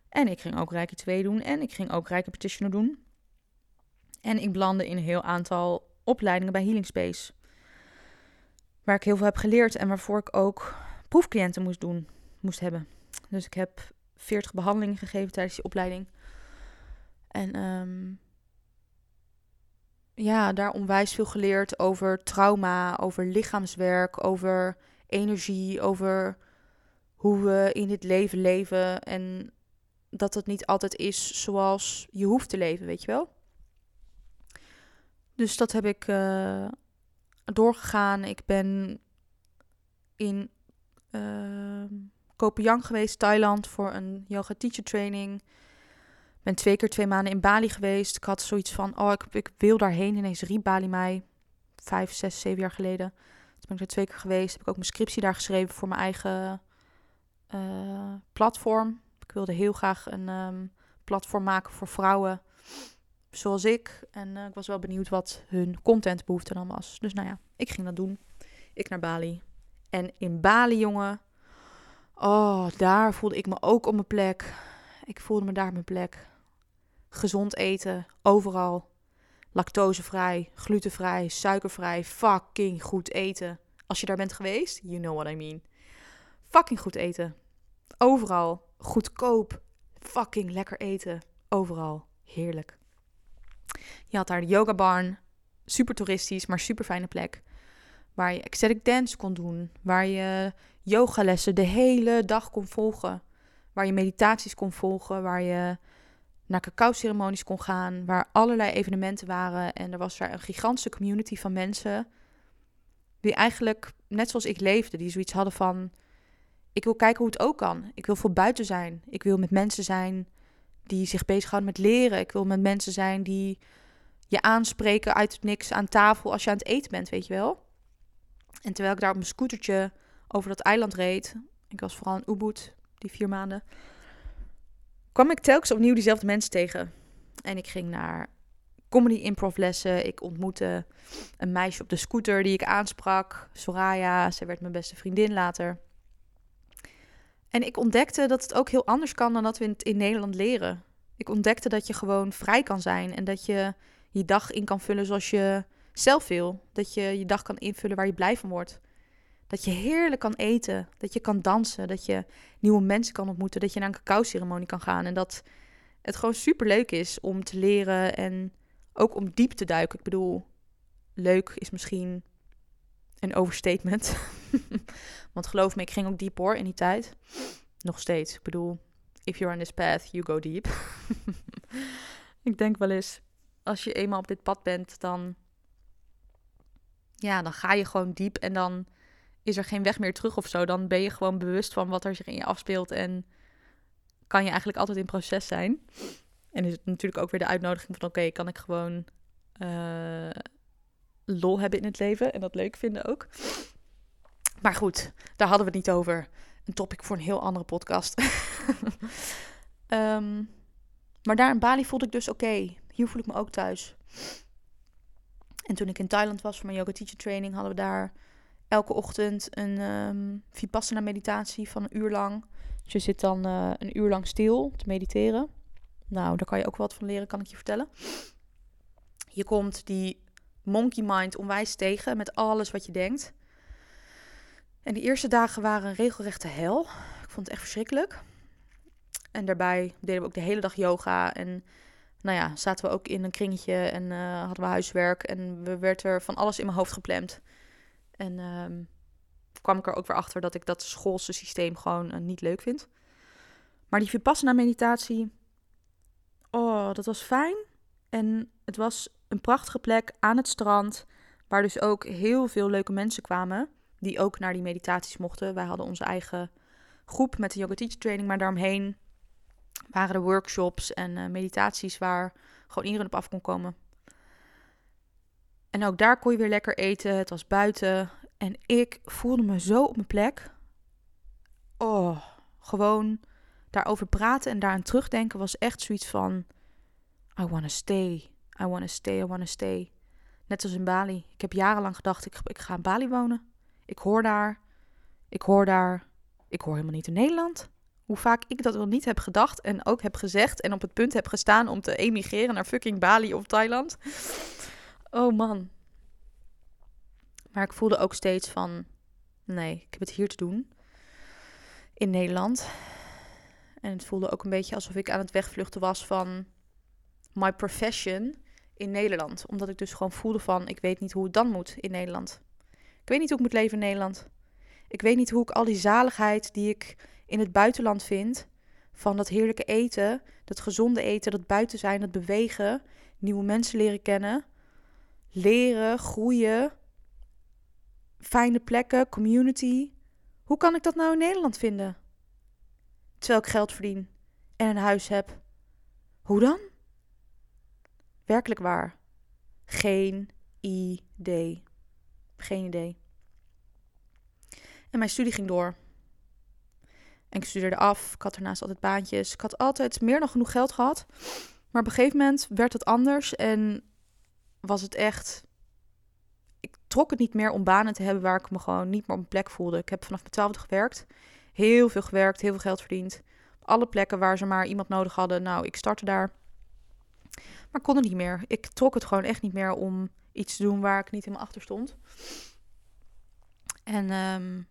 En ik ging ook Reiki 2 doen. En ik ging ook Reiki Petitioner doen. En ik belandde in een heel aantal opleidingen bij Healing Space. Waar ik heel veel heb geleerd en waarvoor ik ook proefcliënten moest doen, moest hebben. Dus ik heb 40 behandelingen gegeven tijdens die opleiding. En um, ja, daar onwijs veel geleerd over trauma, over lichaamswerk, over energie, over hoe we in dit leven leven. En dat het niet altijd is zoals je hoeft te leven, weet je wel. Dus dat heb ik uh, doorgegaan. Ik ben in uh, geweest, Thailand, voor een yoga teacher training ben twee keer twee maanden in Bali geweest. Ik had zoiets van, oh, ik, ik wil daarheen. Ineens riep Bali mij, vijf, zes, zeven jaar geleden. Ben ik er twee keer geweest. Heb ik ook mijn scriptie daar geschreven voor mijn eigen uh, platform. Ik wilde heel graag een um, platform maken voor vrouwen zoals ik. En uh, ik was wel benieuwd wat hun contentbehoefte dan was. Dus nou ja, ik ging dat doen. Ik naar Bali. En in Bali, jongen. Oh, daar voelde ik me ook op mijn plek. Ik voelde me daar op mijn plek gezond eten, overal. Lactosevrij, glutenvrij, suikervrij, fucking goed eten. Als je daar bent geweest, you know what I mean. Fucking goed eten. Overal. Goedkoop. Fucking lekker eten. Overal. Heerlijk. Je had daar de yoga barn. Super toeristisch, maar super fijne plek. Waar je ecstatic dance kon doen. Waar je yogalessen de hele dag kon volgen. Waar je meditaties kon volgen. Waar je naar cacao-ceremonies kon gaan, waar allerlei evenementen waren. En er was daar een gigantische community van mensen die eigenlijk, net zoals ik leefde, die zoiets hadden van... Ik wil kijken hoe het ook kan. Ik wil voor buiten zijn. Ik wil met mensen zijn die zich bezighouden met leren. Ik wil met mensen zijn die je aanspreken uit het niks aan tafel als je aan het eten bent, weet je wel. En terwijl ik daar op mijn scootertje over dat eiland reed... Ik was vooral in Ubud, die vier maanden kwam ik telkens opnieuw diezelfde mensen tegen. En ik ging naar comedy improv lessen. Ik ontmoette een meisje op de scooter die ik aansprak. Soraya, zij werd mijn beste vriendin later. En ik ontdekte dat het ook heel anders kan dan dat we het in Nederland leren. Ik ontdekte dat je gewoon vrij kan zijn en dat je je dag in kan vullen zoals je zelf wil. Dat je je dag kan invullen waar je blij van wordt. Dat je heerlijk kan eten, dat je kan dansen, dat je nieuwe mensen kan ontmoeten, dat je naar een cacao-ceremonie kan gaan. En dat het gewoon super leuk is om te leren en ook om diep te duiken. Ik bedoel, leuk is misschien een overstatement. [laughs] Want geloof me, ik ging ook diep hoor in die tijd. Nog steeds. Ik bedoel, if you're on this path, you go deep. [laughs] ik denk wel eens, als je eenmaal op dit pad bent, dan, ja, dan ga je gewoon diep en dan is er geen weg meer terug of zo. Dan ben je gewoon bewust van wat er zich in je afspeelt. En kan je eigenlijk altijd in proces zijn. En is het natuurlijk ook weer de uitnodiging van: oké, kan ik gewoon uh, lol hebben in het leven en dat leuk vinden ook. Maar goed, daar hadden we het niet over. Een topic voor een heel andere podcast. um, [laughs] maar daar in Bali voelde ik dus oké. hier voel ik me ook thuis. En toen ik in Thailand was voor mijn yoga teacher training, hadden we daar elke ochtend een um, vipassana meditatie van een uur lang. Dus je zit dan uh, een uur lang stil te mediteren. Nou, daar kan je ook wat van leren, kan ik je vertellen. Je komt die monkey mind onwijs tegen met alles wat je denkt. En die eerste dagen waren een regelrechte hel. Ik vond het echt verschrikkelijk. En daarbij deden we ook de hele dag yoga. En nou ja, zaten we ook in een kringetje en eh, hadden we huiswerk. En we werd er van alles in mijn hoofd gepland. En ehm, kwam ik er ook weer achter dat ik dat schoolse systeem gewoon eh, niet leuk vind. Maar die Vipassana meditatie, oh, dat was fijn. En het was een prachtige plek aan het strand, waar dus ook heel veel leuke mensen kwamen, die ook naar die meditaties mochten. Wij hadden onze eigen groep met de yoga teacher training, maar daaromheen waren er workshops en uh, meditaties waar gewoon iedereen op af kon komen. En ook daar kon je weer lekker eten. Het was buiten. En ik voelde me zo op mijn plek. Oh, gewoon daarover praten en daaraan terugdenken was echt zoiets van: I wanna stay. I wanna stay, I wanna stay. Net als in Bali. Ik heb jarenlang gedacht: ik, ik ga in Bali wonen. Ik hoor daar. Ik hoor daar. Ik hoor helemaal niet in Nederland. Hoe vaak ik dat wel niet heb gedacht en ook heb gezegd en op het punt heb gestaan om te emigreren naar fucking Bali of Thailand. Oh man. Maar ik voelde ook steeds van, nee, ik heb het hier te doen. In Nederland. En het voelde ook een beetje alsof ik aan het wegvluchten was van my profession in Nederland. Omdat ik dus gewoon voelde van, ik weet niet hoe het dan moet in Nederland. Ik weet niet hoe ik moet leven in Nederland. Ik weet niet hoe ik al die zaligheid die ik in het buitenland vind, van dat heerlijke eten, dat gezonde eten, dat buiten zijn, dat bewegen, nieuwe mensen leren kennen, leren, groeien, fijne plekken, community. Hoe kan ik dat nou in Nederland vinden? Terwijl ik geld verdien en een huis heb. Hoe dan? Werkelijk waar. Geen idee. Geen idee. En mijn studie ging door. En ik studeerde af. Ik had daarnaast altijd baantjes. Ik had altijd meer dan genoeg geld gehad. Maar op een gegeven moment werd het anders en was het echt. Ik trok het niet meer om banen te hebben waar ik me gewoon niet meer op mijn plek voelde. Ik heb vanaf mijn twaalfde gewerkt. Heel veel gewerkt, heel veel geld verdiend. Op alle plekken waar ze maar iemand nodig hadden. Nou, ik startte daar. Maar kon het niet meer. Ik trok het gewoon echt niet meer om iets te doen waar ik niet helemaal achter stond. En um,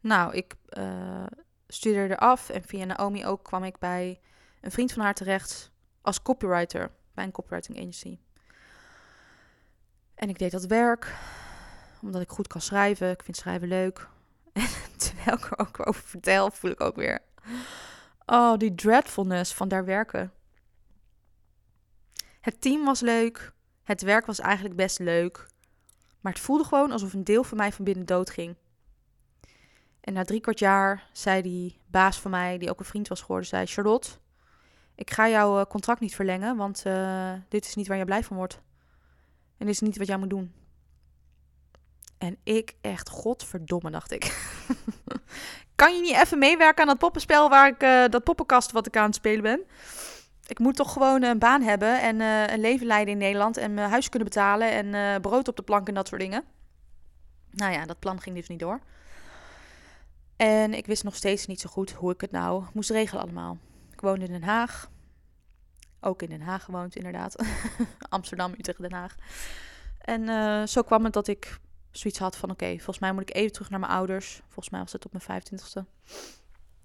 nou, ik uh, studeerde af en via Naomi ook kwam ik bij een vriend van haar terecht als copywriter bij een copywriting agency. En ik deed dat werk omdat ik goed kan schrijven. Ik vind schrijven leuk. [laughs] En terwijl ik er ook over vertel, voel ik ook weer... Oh, die dreadfulness van daar werken. Het team was leuk. Het werk was eigenlijk best leuk. Maar het voelde gewoon alsof een deel van mij van binnen dood ging. En na drie kwart jaar zei die baas van mij, die ook een vriend was geworden, zei... Charlotte, ik ga jouw eh, contract niet verlengen, want uh, dit is niet waar je blij van wordt. En is niet wat jij moet doen. En ik echt, godverdomme, dacht ik. [laughs] kan je niet even meewerken aan dat poppenspel waar ik, uh, dat poppenkast wat ik aan het spelen ben? Ik moet toch gewoon een baan hebben en uh, een leven leiden in Nederland en mijn huis kunnen betalen en uh, brood op de plank en dat soort dingen. Nou ja, dat plan ging dus niet door. En ik wist nog steeds niet zo goed hoe ik het nou moest regelen allemaal. Ik woonde in Den Haag. Ook in Den Haag gewoond, inderdaad. [laughs] Amsterdam, Utrecht, Den Haag. En uh, zo kwam het dat ik zoiets had van... oké, volgens mij moet ik even terug naar mijn ouders. Volgens mij was het op mijn 25ste.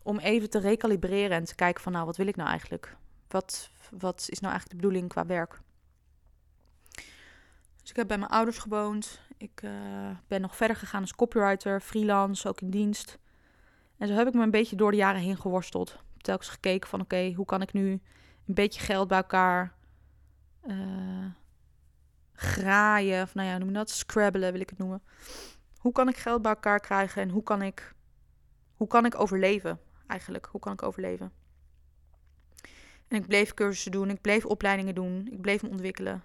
Om even te recalibreren en te kijken van... nou, wat wil ik nou eigenlijk? Wat, wat is nou eigenlijk de bedoeling qua werk? Dus ik heb bij mijn ouders gewoond. Ik uh, ben nog verder gegaan als copywriter, freelance, ook in dienst. En zo heb ik me een beetje door de jaren heen geworsteld. Telkens gekeken van oké, hoe kan ik nu een beetje geld bij elkaar uh, graaien. Of nou ja, noem dat? Scrabbelen wil ik het noemen. Hoe kan ik geld bij elkaar krijgen en hoe kan ik, hoe kan ik overleven eigenlijk? Hoe kan ik overleven? En ik bleef cursussen doen, ik bleef opleidingen doen, ik bleef me ontwikkelen.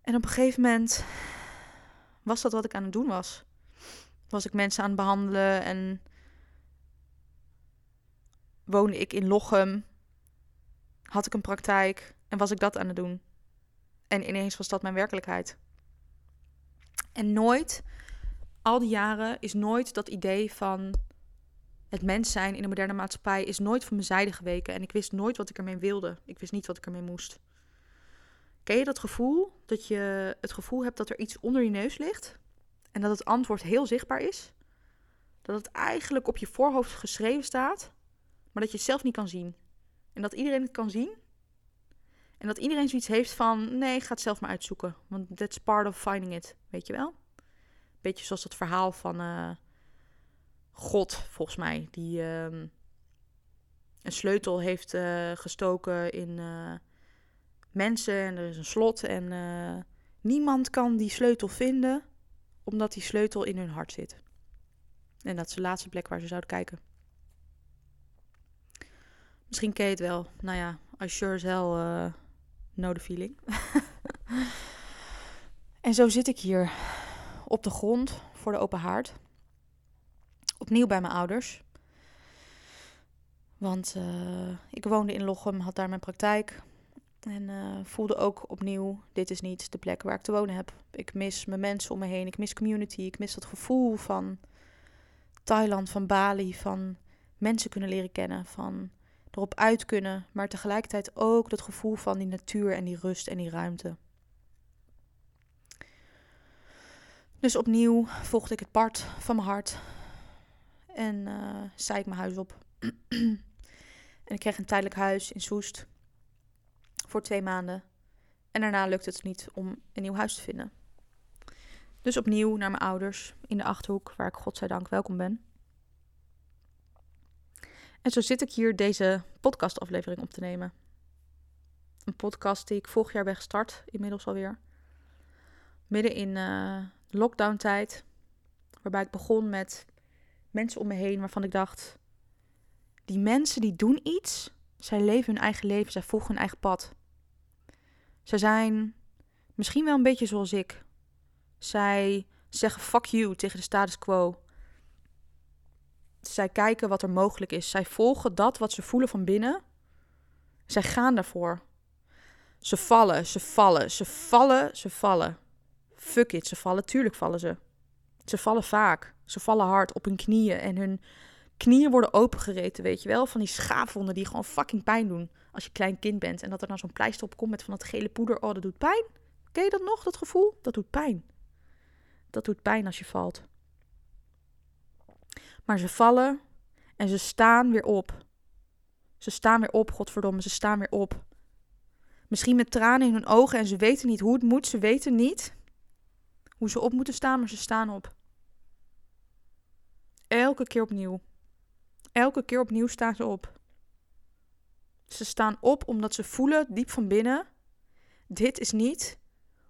En op een gegeven moment was dat wat ik aan het doen was was ik mensen aan het behandelen en woonde ik in Lochem. Had ik een praktijk en was ik dat aan het doen. En ineens was dat mijn werkelijkheid. En nooit, al die jaren, is nooit dat idee van het mens zijn in de moderne maatschappij is nooit van mijn zijde geweken. En ik wist nooit wat ik ermee wilde. Ik wist niet wat ik ermee moest. Ken je dat gevoel? Dat je het gevoel hebt dat er iets onder je neus ligt? En dat het antwoord heel zichtbaar is. Dat het eigenlijk op je voorhoofd geschreven staat, maar dat je het zelf niet kan zien. En dat iedereen het kan zien. En dat iedereen zoiets heeft van: nee, ga het zelf maar uitzoeken. Want that's part of finding it. Weet je wel? Beetje zoals het verhaal van uh, God, volgens mij. Die uh, een sleutel heeft uh, gestoken in uh, mensen. En er is een slot. En niemand kan die sleutel vinden, omdat die sleutel in hun hart zit. En dat is de laatste plek waar ze zouden kijken. Misschien het wel. Nou ja, I sure as hell uh, know the feeling. [laughs] en zo zit ik hier op de grond voor de open haard. Opnieuw bij mijn ouders. Want uh, ik woonde in Lochem, had daar mijn praktijk. En uh, voelde ook opnieuw, dit is niet de plek waar ik te wonen heb. Ik mis mijn mensen om me heen, ik mis community, ik mis dat gevoel van Thailand, van Bali, van mensen kunnen leren kennen, van erop uit kunnen, maar tegelijkertijd ook dat gevoel van die natuur en die rust en die ruimte. Dus opnieuw volgde ik het pad van mijn hart en uh, zei ik mijn huis op. [clears throat] en ik kreeg een tijdelijk huis in Soest voor twee maanden. En daarna lukte het niet om een nieuw huis te vinden. Dus opnieuw naar mijn ouders in de achterhoek, waar ik godzijdank welkom ben. En zo zit ik hier deze podcastaflevering op te nemen. Een podcast die ik vorig jaar ben gestart, inmiddels alweer. Midden in uh, lockdown-tijd, waarbij ik begon met mensen om me heen waarvan ik dacht: die mensen die doen iets, zij leven hun eigen leven, zij volgen hun eigen pad. Zij zijn misschien wel een beetje zoals ik. Zij zeggen fuck you tegen de status quo. Zij kijken wat er mogelijk is. Zij volgen dat wat ze voelen van binnen. Zij gaan daarvoor. Ze vallen, ze vallen, ze vallen, ze vallen. Fuck it, ze vallen. Tuurlijk vallen ze. Ze vallen vaak. Ze vallen hard op hun knieën en hun knieën worden opengereten, weet je wel? Van die schaafwonden die gewoon fucking pijn doen als je klein kind bent. En dat er dan zo'n pleister op komt met van dat gele poeder. Oh, dat doet pijn. Ken je dat nog, dat gevoel? Dat doet pijn. Dat doet pijn als je valt. Maar ze vallen en ze staan weer op. Ze staan weer op, godverdomme, ze staan weer op. Misschien met tranen in hun ogen en ze weten niet hoe het moet. Ze weten niet hoe ze op moeten staan, maar ze staan op. Elke keer opnieuw. Elke keer opnieuw staan ze op. Ze staan op omdat ze voelen diep van binnen: dit is niet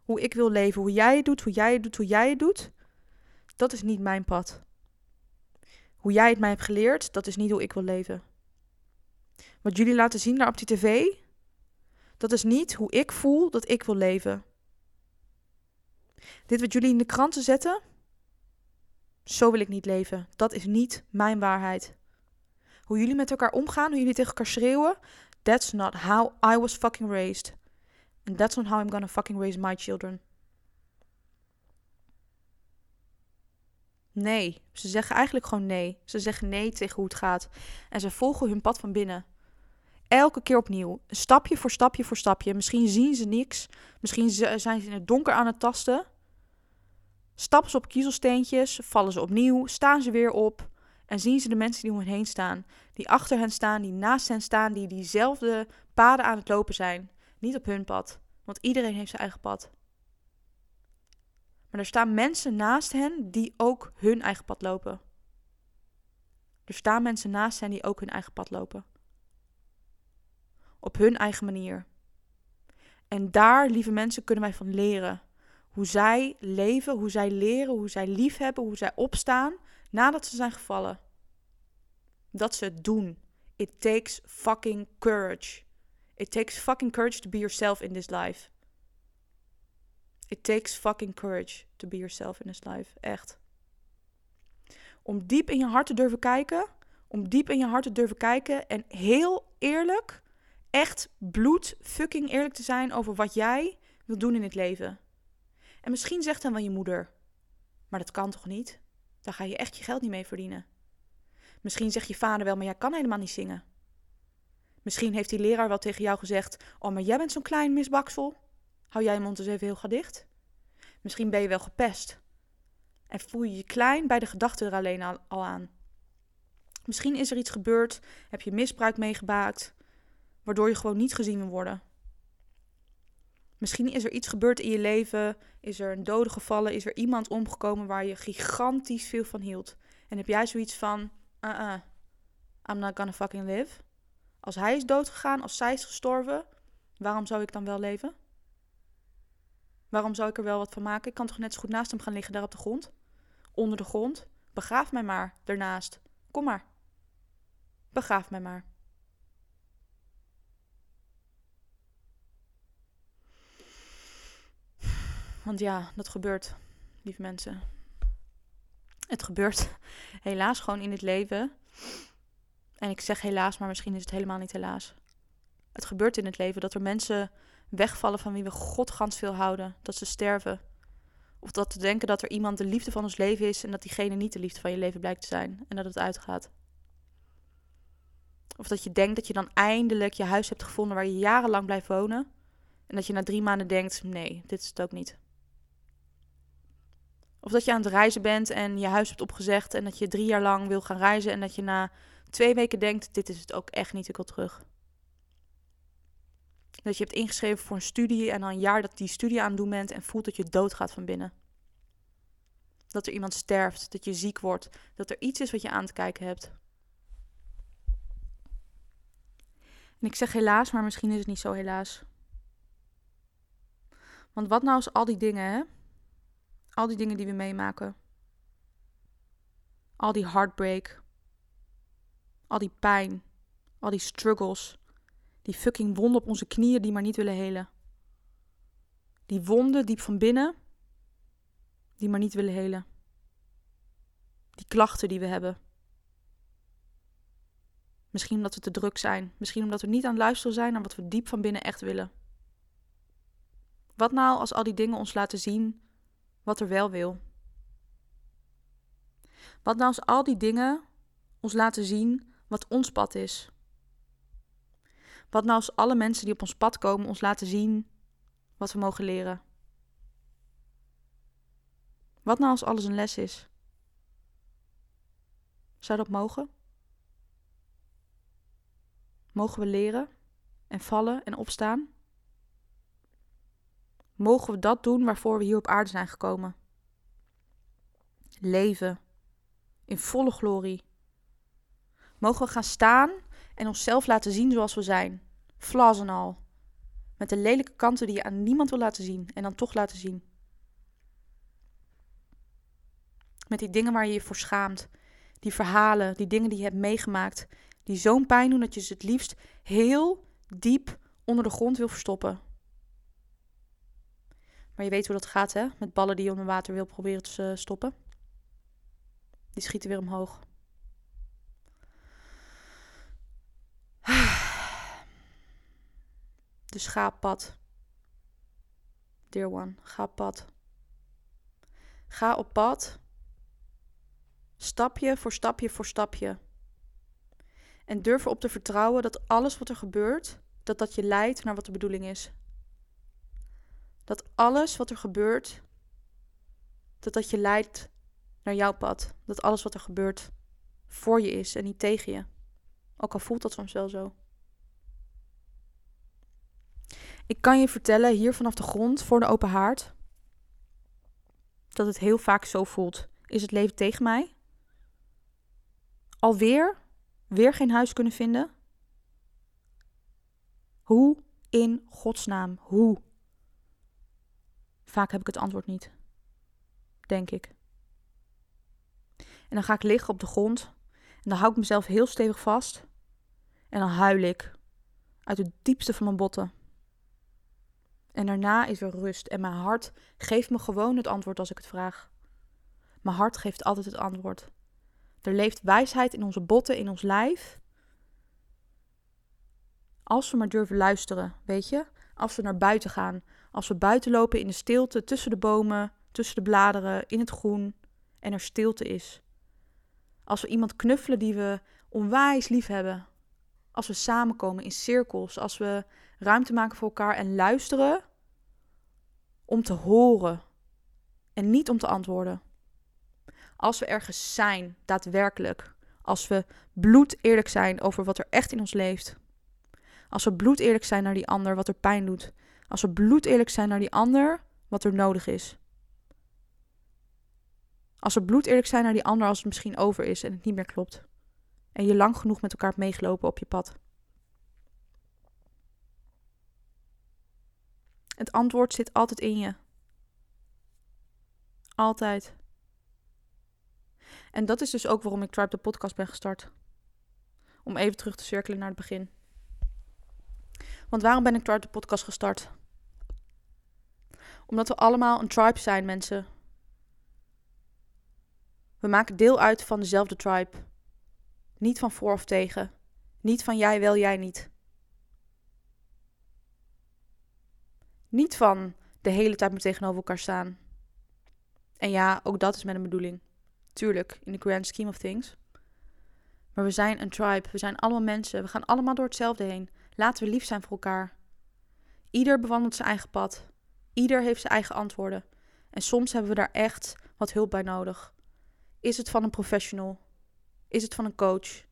hoe ik wil leven. Hoe jij het doet, hoe jij het doet, hoe jij het doet. Dat is niet mijn pad. Hoe jij het mij hebt geleerd, dat is niet hoe ik wil leven. Wat jullie laten zien daar op die tv, dat is niet hoe ik voel dat ik wil leven. Dit wat jullie in de kranten zetten, zo wil ik niet leven. Dat is niet mijn waarheid. Hoe jullie met elkaar omgaan, hoe jullie tegen elkaar schreeuwen, that's not how I was fucking raised. And that's not how I'm gonna fucking raise my children. Nee, ze zeggen eigenlijk gewoon nee. Ze zeggen nee tegen hoe het gaat. En ze volgen hun pad van binnen. Elke keer opnieuw. Stapje voor stapje voor stapje. Misschien zien ze niks. Misschien zijn ze in het donker aan het tasten. Stappen ze op kiezelsteentjes. Vallen ze opnieuw. Staan ze weer op. En zien ze de mensen die om hen heen staan. Die achter hen staan. Die naast hen staan. Die diezelfde paden aan het lopen zijn. Niet op hun pad. Want iedereen heeft zijn eigen pad. Maar er staan mensen naast hen die ook hun eigen pad lopen. Er staan mensen naast hen die ook hun eigen pad lopen. Op hun eigen manier. En daar, lieve mensen, kunnen wij van leren. Hoe zij leven, hoe zij leren, hoe zij liefhebben, hoe zij opstaan nadat ze zijn gevallen. Dat ze het doen. It takes fucking courage. It takes fucking courage to be yourself in this life. It takes fucking courage to be yourself in this life. Echt. Om diep in je hart te durven kijken. Om diep in je hart te durven kijken. En heel eerlijk, echt bloed fucking eerlijk te zijn over wat jij wil doen in het leven. En misschien zegt dan wel je moeder. Maar dat kan toch niet? Daar ga je echt je geld niet mee verdienen. Misschien zegt je vader wel, maar jij kan helemaal niet zingen. Misschien heeft die leraar wel tegen jou gezegd: Oh, maar jij bent zo'n klein misbaksel. Hou jij je mond eens even heel gedicht. Misschien ben je wel gepest. En voel je je klein bij de gedachte er alleen al aan. Misschien is er iets gebeurd, heb je misbruik meegemaakt, waardoor je gewoon niet gezien wil worden. Misschien is er iets gebeurd in je leven, is er een dode gevallen, is er iemand omgekomen waar je gigantisch veel van hield. En heb jij zoiets van, uh uh, I'm not gonna fucking live. Als hij is doodgegaan, als zij is gestorven, waarom zou ik dan wel leven? Waarom zou ik er wel wat van maken? Ik kan toch net zo goed naast hem gaan liggen daar op de grond? Onder de grond? Begraaf mij maar daarnaast. Kom maar. Begraaf mij maar. Want ja, dat gebeurt, lieve mensen. Het gebeurt [laughs] helaas gewoon in het leven. En ik zeg helaas, maar misschien is het helemaal niet helaas. Het gebeurt in het leven dat er mensen wegvallen van wie we godgans veel houden. Dat ze sterven. Of dat te denken dat er iemand de liefde van ons leven is en dat diegene niet de liefde van je leven blijkt te zijn en dat het uitgaat. Of dat je denkt dat je dan eindelijk je huis hebt gevonden waar je jarenlang blijft wonen. En dat je na drie maanden denkt: nee, dit is het ook niet. Of dat je aan het reizen bent en je huis hebt opgezegd en dat je drie jaar lang wil gaan reizen en dat je na twee weken denkt: dit is het ook echt niet, ik wil terug. Dat je hebt ingeschreven voor een studie en al een jaar dat die studie aan het doen bent en voelt dat je doodgaat van binnen. Dat er iemand sterft, dat je ziek wordt, dat er iets is wat je aan te kijken hebt. En ik zeg helaas, maar misschien is het niet zo helaas. Want wat nou als al die dingen, hè? Al die dingen die we meemaken. Al die heartbreak. Al die pijn. Al die struggles. Die fucking wonden op onze knieën die maar niet willen helen. Die wonden diep van binnen. Die maar niet willen helen. Die klachten die we hebben. Misschien omdat we te druk zijn. Misschien omdat we niet aan het luisteren zijn naar wat we diep van binnen echt willen. Wat nou als al die dingen ons laten zien wat er wel wil? Wat nou als al die dingen ons laten zien wat ons pad is? Wat nou als alle mensen die op ons pad komen ons laten zien wat we mogen leren? Wat nou als alles een les is? Zou dat mogen? Mogen we leren en vallen en opstaan? Mogen we dat doen waarvoor we hier op aarde zijn gekomen? Leven in volle glorie. Mogen we gaan staan en onszelf laten zien zoals we zijn, flaws en al. Met de lelijke kanten die je aan niemand wil laten zien en dan toch laten zien. Met die dingen waar je je voor schaamt, die verhalen, die dingen die je hebt meegemaakt, die zo'n pijn doen dat je ze het liefst heel diep onder de grond wil verstoppen. Maar je weet hoe dat gaat, hè? Met ballen die je onder water wil proberen te stoppen. Die schieten weer omhoog. Dus ga pad. Dear one, ga pad. Ga op pad. Stapje voor stapje voor stapje. En durf erop te vertrouwen dat alles wat er gebeurt, dat dat je leidt naar wat de bedoeling is. Dat alles wat er gebeurt, dat dat je leidt naar jouw pad. Dat alles wat er gebeurt voor je is en niet tegen je. Ook al voelt dat soms wel zo. Ik kan je vertellen, hier vanaf de grond, voor de open haard, dat het heel vaak zo voelt. Is het leven tegen mij? Alweer weer geen huis kunnen vinden? Hoe in godsnaam? Hoe? Vaak heb ik het antwoord niet. Denk ik. En dan ga ik liggen op de grond. En dan hou ik mezelf heel stevig vast. En dan huil ik. Uit het diepste van mijn botten. En daarna is er rust. En mijn hart geeft me gewoon het antwoord als ik het vraag. Mijn hart geeft altijd het antwoord. Er leeft wijsheid in onze botten, in ons lijf. Als we maar durven luisteren, weet je? Als we naar buiten gaan. Als we buiten lopen in de stilte, tussen de bomen, tussen de bladeren, in het groen. En er stilte is. Als we iemand knuffelen die we onwijs lief hebben. Als we samenkomen in cirkels. Als we ruimte maken voor elkaar en luisteren om te horen. En niet om te antwoorden. Als we ergens zijn, daadwerkelijk. Als we bloed eerlijk zijn over wat er echt in ons leeft. Als we bloed eerlijk zijn naar die ander, wat er pijn doet. Als we bloed eerlijk zijn naar die ander, wat er nodig is. Als we bloed eerlijk zijn naar die ander als het misschien over is en het niet meer klopt. En je lang genoeg met elkaar hebt meegelopen op je pad. Het antwoord zit altijd in je. Altijd. En dat is dus ook waarom ik Tribe de podcast ben gestart. Om even terug te cirkelen naar het begin. Want waarom ben ik Tribe de podcast gestart? Omdat we allemaal een tribe zijn, mensen. We maken deel uit van dezelfde tribe. Niet van voor of tegen. Niet van jij wel, jij niet. Niet van de hele tijd maar tegenover elkaar staan. En ja, ook dat is met een bedoeling. Tuurlijk, in the grand scheme of things. Maar we zijn een tribe. We zijn allemaal mensen. We gaan allemaal door hetzelfde heen. Laten we lief zijn voor elkaar. Ieder bewandelt zijn eigen pad. Ieder heeft zijn eigen antwoorden. En soms hebben we daar echt wat hulp bij nodig. Is het van een professional? Is het van een coach?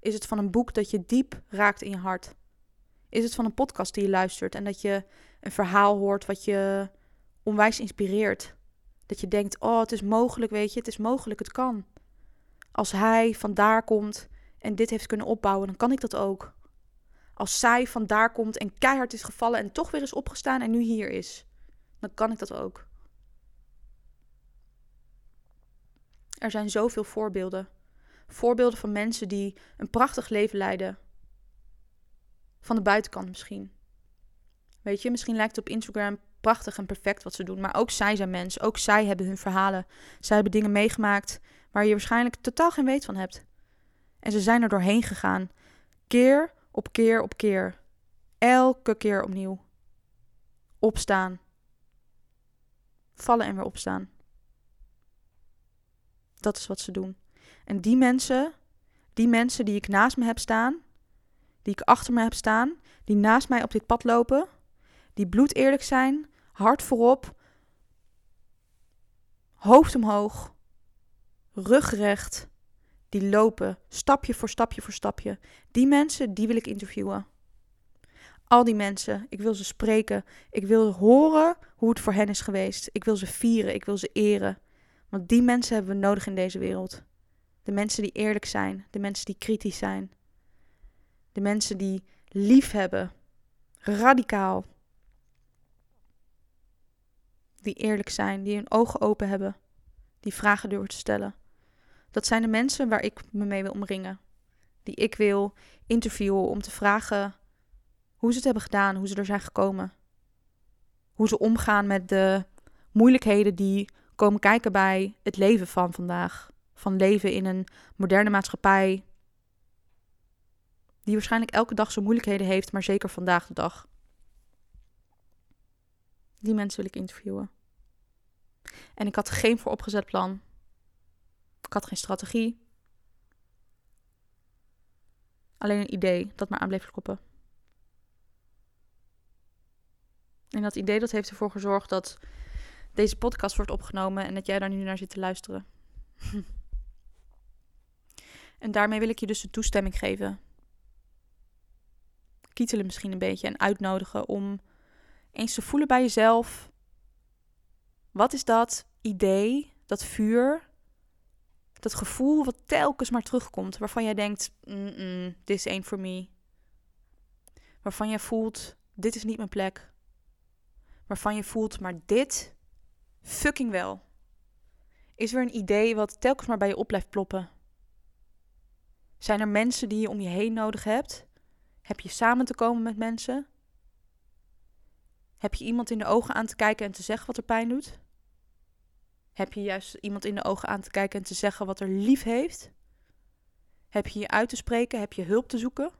Is het van een boek dat je diep raakt in je hart? Is het van een podcast die je luistert en dat je een verhaal hoort wat je onwijs inspireert? Dat je denkt, oh, het is mogelijk, weet je, het is mogelijk, het kan. Als hij vandaar komt en dit heeft kunnen opbouwen, dan kan ik dat ook. Als zij vandaar komt en keihard is gevallen en toch weer is opgestaan en nu hier is, dan kan ik dat ook. Er zijn zoveel voorbeelden. Voorbeelden van mensen die een prachtig leven leiden. Van de buitenkant misschien. Weet je, misschien lijkt het op Instagram prachtig en perfect wat ze doen. Maar ook zij zijn mens. Ook zij hebben hun verhalen. Zij hebben dingen meegemaakt waar je waarschijnlijk totaal geen weet van hebt. En ze zijn er doorheen gegaan. Keer op keer op keer. Elke keer opnieuw. Opstaan. Vallen en weer opstaan. Dat is wat ze doen. En die mensen, die mensen die ik naast me heb staan, die ik achter me heb staan, die naast mij op dit pad lopen, die bloed eerlijk zijn, hart voorop, hoofd omhoog, rugrecht, die lopen stapje voor stapje voor stapje. Die mensen, die wil ik interviewen. Al die mensen, ik wil ze spreken. Ik wil horen hoe het voor hen is geweest. Ik wil ze vieren, ik wil ze eren. Want die mensen hebben we nodig in deze wereld. De mensen die eerlijk zijn, de mensen die kritisch zijn. De mensen die lief hebben, radicaal. Die eerlijk zijn, die hun ogen open hebben, die vragen durven te stellen. Dat zijn de mensen waar ik me mee wil omringen. Die ik wil interviewen om te vragen hoe ze het hebben gedaan, hoe ze er zijn gekomen. Hoe ze omgaan met de moeilijkheden die komen kijken bij het leven van vandaag. Van leven in een moderne maatschappij. Die waarschijnlijk elke dag zijn moeilijkheden heeft, maar zeker vandaag de dag. Die mensen wil ik interviewen. En ik had geen vooropgezet plan. Ik had geen strategie. Alleen een idee dat maar aan bleef kloppen. En dat idee dat heeft ervoor gezorgd dat deze podcast wordt opgenomen en dat jij daar nu naar zit te luisteren. [laughs] en daarmee wil ik je dus de toestemming geven. Kietelen misschien een beetje en uitnodigen om eens te voelen bij jezelf. Wat is dat idee, dat vuur, dat gevoel wat telkens maar terugkomt, waarvan jij denkt, dit is één for me. Waarvan jij voelt, dit is niet mijn plek. Waarvan je voelt, maar dit fucking wel. Is er een idee wat telkens maar bij je op blijft ploppen? Zijn er mensen die je om je heen nodig hebt? Heb je samen te komen met mensen? Heb je iemand in de ogen aan te kijken en te zeggen wat er pijn doet? Heb je juist iemand in de ogen aan te kijken en te zeggen wat er lief heeft? Heb je je uit te spreken? Heb je hulp te zoeken?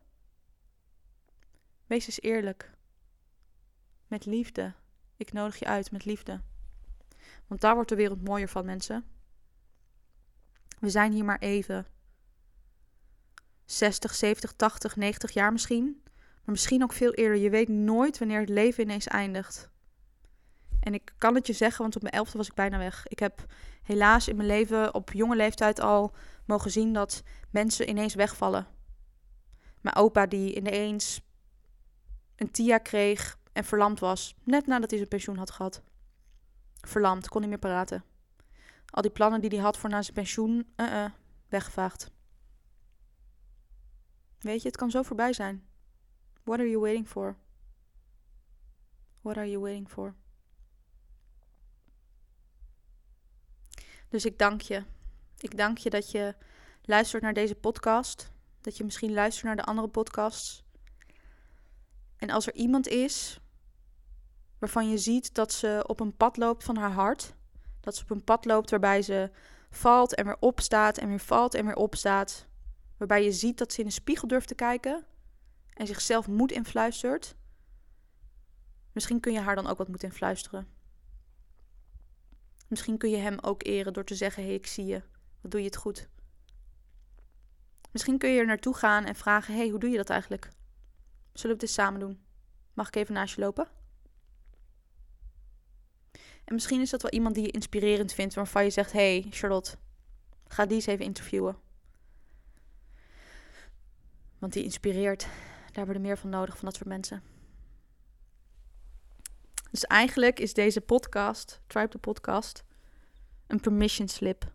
Wees eens eerlijk. Met liefde. Ik nodig je uit met liefde. Want daar wordt de wereld mooier van, mensen. We zijn hier maar even. 60, 70, 80, 90 jaar misschien. Maar misschien ook veel eerder. Je weet nooit wanneer het leven ineens eindigt. En ik kan het je zeggen, want op mijn elfde was ik bijna weg. Ik heb helaas in mijn leven op jonge leeftijd al mogen zien dat mensen ineens wegvallen. Mijn opa die ineens een TIA kreeg en verlamd was, net nadat hij zijn pensioen had gehad. Verlamd, kon niet meer praten. Al die plannen die hij had voor na zijn pensioen, uh -uh, weggevaagd. Weet je, het kan zo voorbij zijn. What are you waiting for? What are you waiting for? Dus ik dank je. Ik dank je dat je luistert naar deze podcast. Dat je misschien luistert naar de andere podcasts. En als er iemand is waarvan je ziet dat ze op een pad loopt van haar hart, dat ze op een pad loopt waarbij ze valt en weer opstaat en weer valt en weer opstaat, waarbij je ziet dat ze in een spiegel durft te kijken en zichzelf moed influistert, misschien kun je haar dan ook wat moed influisteren. Misschien kun je hem ook eren door te zeggen: Hé, hey, ik zie je. Wat doe je het goed? Misschien kun je er naartoe gaan en vragen: Hé, hey, hoe doe je dat eigenlijk? Zullen we dit samen doen? Mag ik even naast je lopen? En misschien is dat wel iemand die je inspirerend vindt, waarvan je zegt: Hey Charlotte, ga die eens even interviewen. Want die inspireert. Daar we er meer van nodig, van dat soort mensen. Dus eigenlijk is deze podcast, Tribe the Podcast, een permission slip.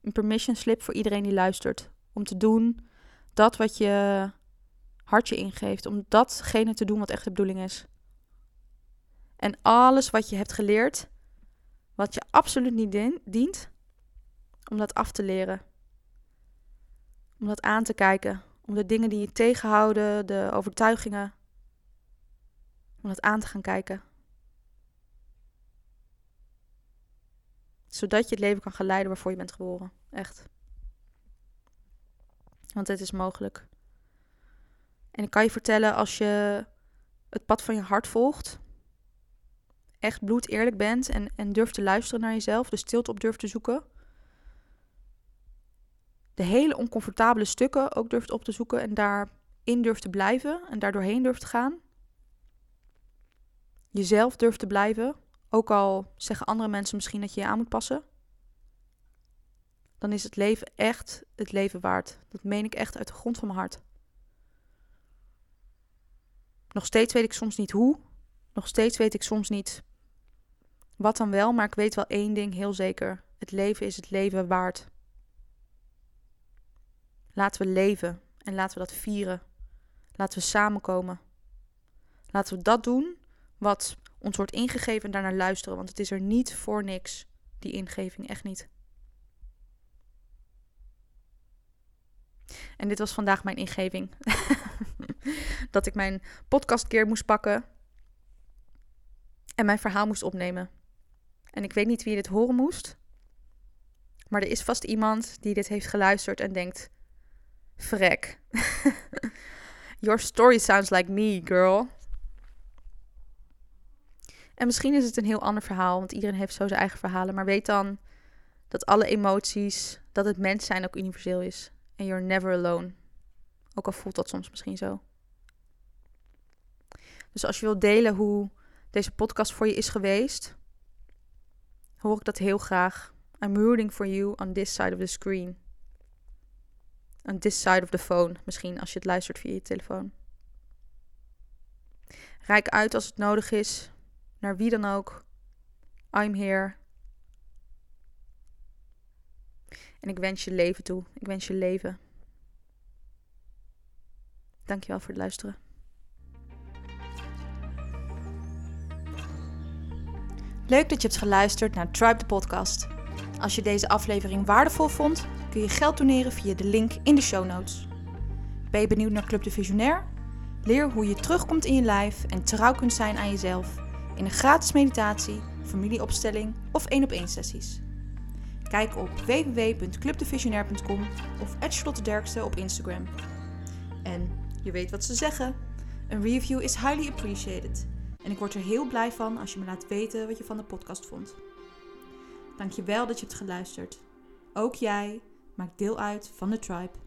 Een permission slip voor iedereen die luistert. Om te doen dat wat je hartje ingeeft. Om datgene te doen wat echt de bedoeling is. En alles wat je hebt geleerd, wat je absoluut niet dient, om dat af te leren. Om dat aan te kijken. Om de dingen die je tegenhouden, de overtuigingen, om dat aan te gaan kijken. Zodat je het leven kan gaan leiden waarvoor je bent geboren. Echt. Want het is mogelijk. En ik kan je vertellen, als je het pad van je hart volgt, echt bloed eerlijk bent en, en durft te luisteren naar jezelf, de stilte op durft te zoeken, de hele oncomfortabele stukken ook durft op te zoeken en daarin durft te blijven en daardoorheen durft te gaan, jezelf durft te blijven, ook al zeggen andere mensen misschien dat je je aan moet passen, dan is het leven echt het leven waard. Dat meen ik echt uit de grond van mijn hart. Nog steeds weet ik soms niet hoe. Nog steeds weet ik soms niet wat dan wel, maar ik weet wel één ding heel zeker. Het leven is het leven waard. Laten we leven en laten we dat vieren. Laten we samenkomen. Laten we dat doen wat ons wordt ingegeven en daarnaar luisteren. Want het is er niet voor niks, die ingeving, echt niet. En dit was vandaag mijn ingeving. [laughs] dat ik mijn podcastkeer moest pakken en mijn verhaal moest opnemen. En ik weet niet wie dit horen moest, maar er is vast iemand die dit heeft geluisterd en denkt: Frek. [laughs] Your story sounds like me, girl. En misschien is het een heel ander verhaal, want iedereen heeft zo zijn eigen verhalen. Maar weet dan dat alle emoties, dat het mens zijn ook universeel is. En you're never alone. Ook al voelt dat soms misschien zo. Dus als je wilt delen hoe deze podcast voor je is geweest, hoor ik dat heel graag. I'm rooting for you on this side of the screen. On this side of the phone, misschien als je het luistert via je telefoon. Rijk uit als het nodig is naar wie dan ook. I'm here. En ik wens je leven toe. Ik wens je leven. Dankjewel voor het luisteren. Leuk dat je hebt geluisterd naar Tribe the Podcast. Als je deze aflevering waardevol vond, kun je geld doneren via de link in de show notes. Ben je benieuwd naar Club de Visionair? Leer hoe je terugkomt in je lijf en trouw kunt zijn aan jezelf in een gratis meditatie, familieopstelling of één op één sessies. Kijk op www.clubdevisionair.com of Derkste op Instagram. En je weet wat ze zeggen: een review is highly appreciated. En ik word er heel blij van als je me laat weten wat je van de podcast vond. Dankjewel dat je hebt geluisterd. Ook jij maakt deel uit van de tribe.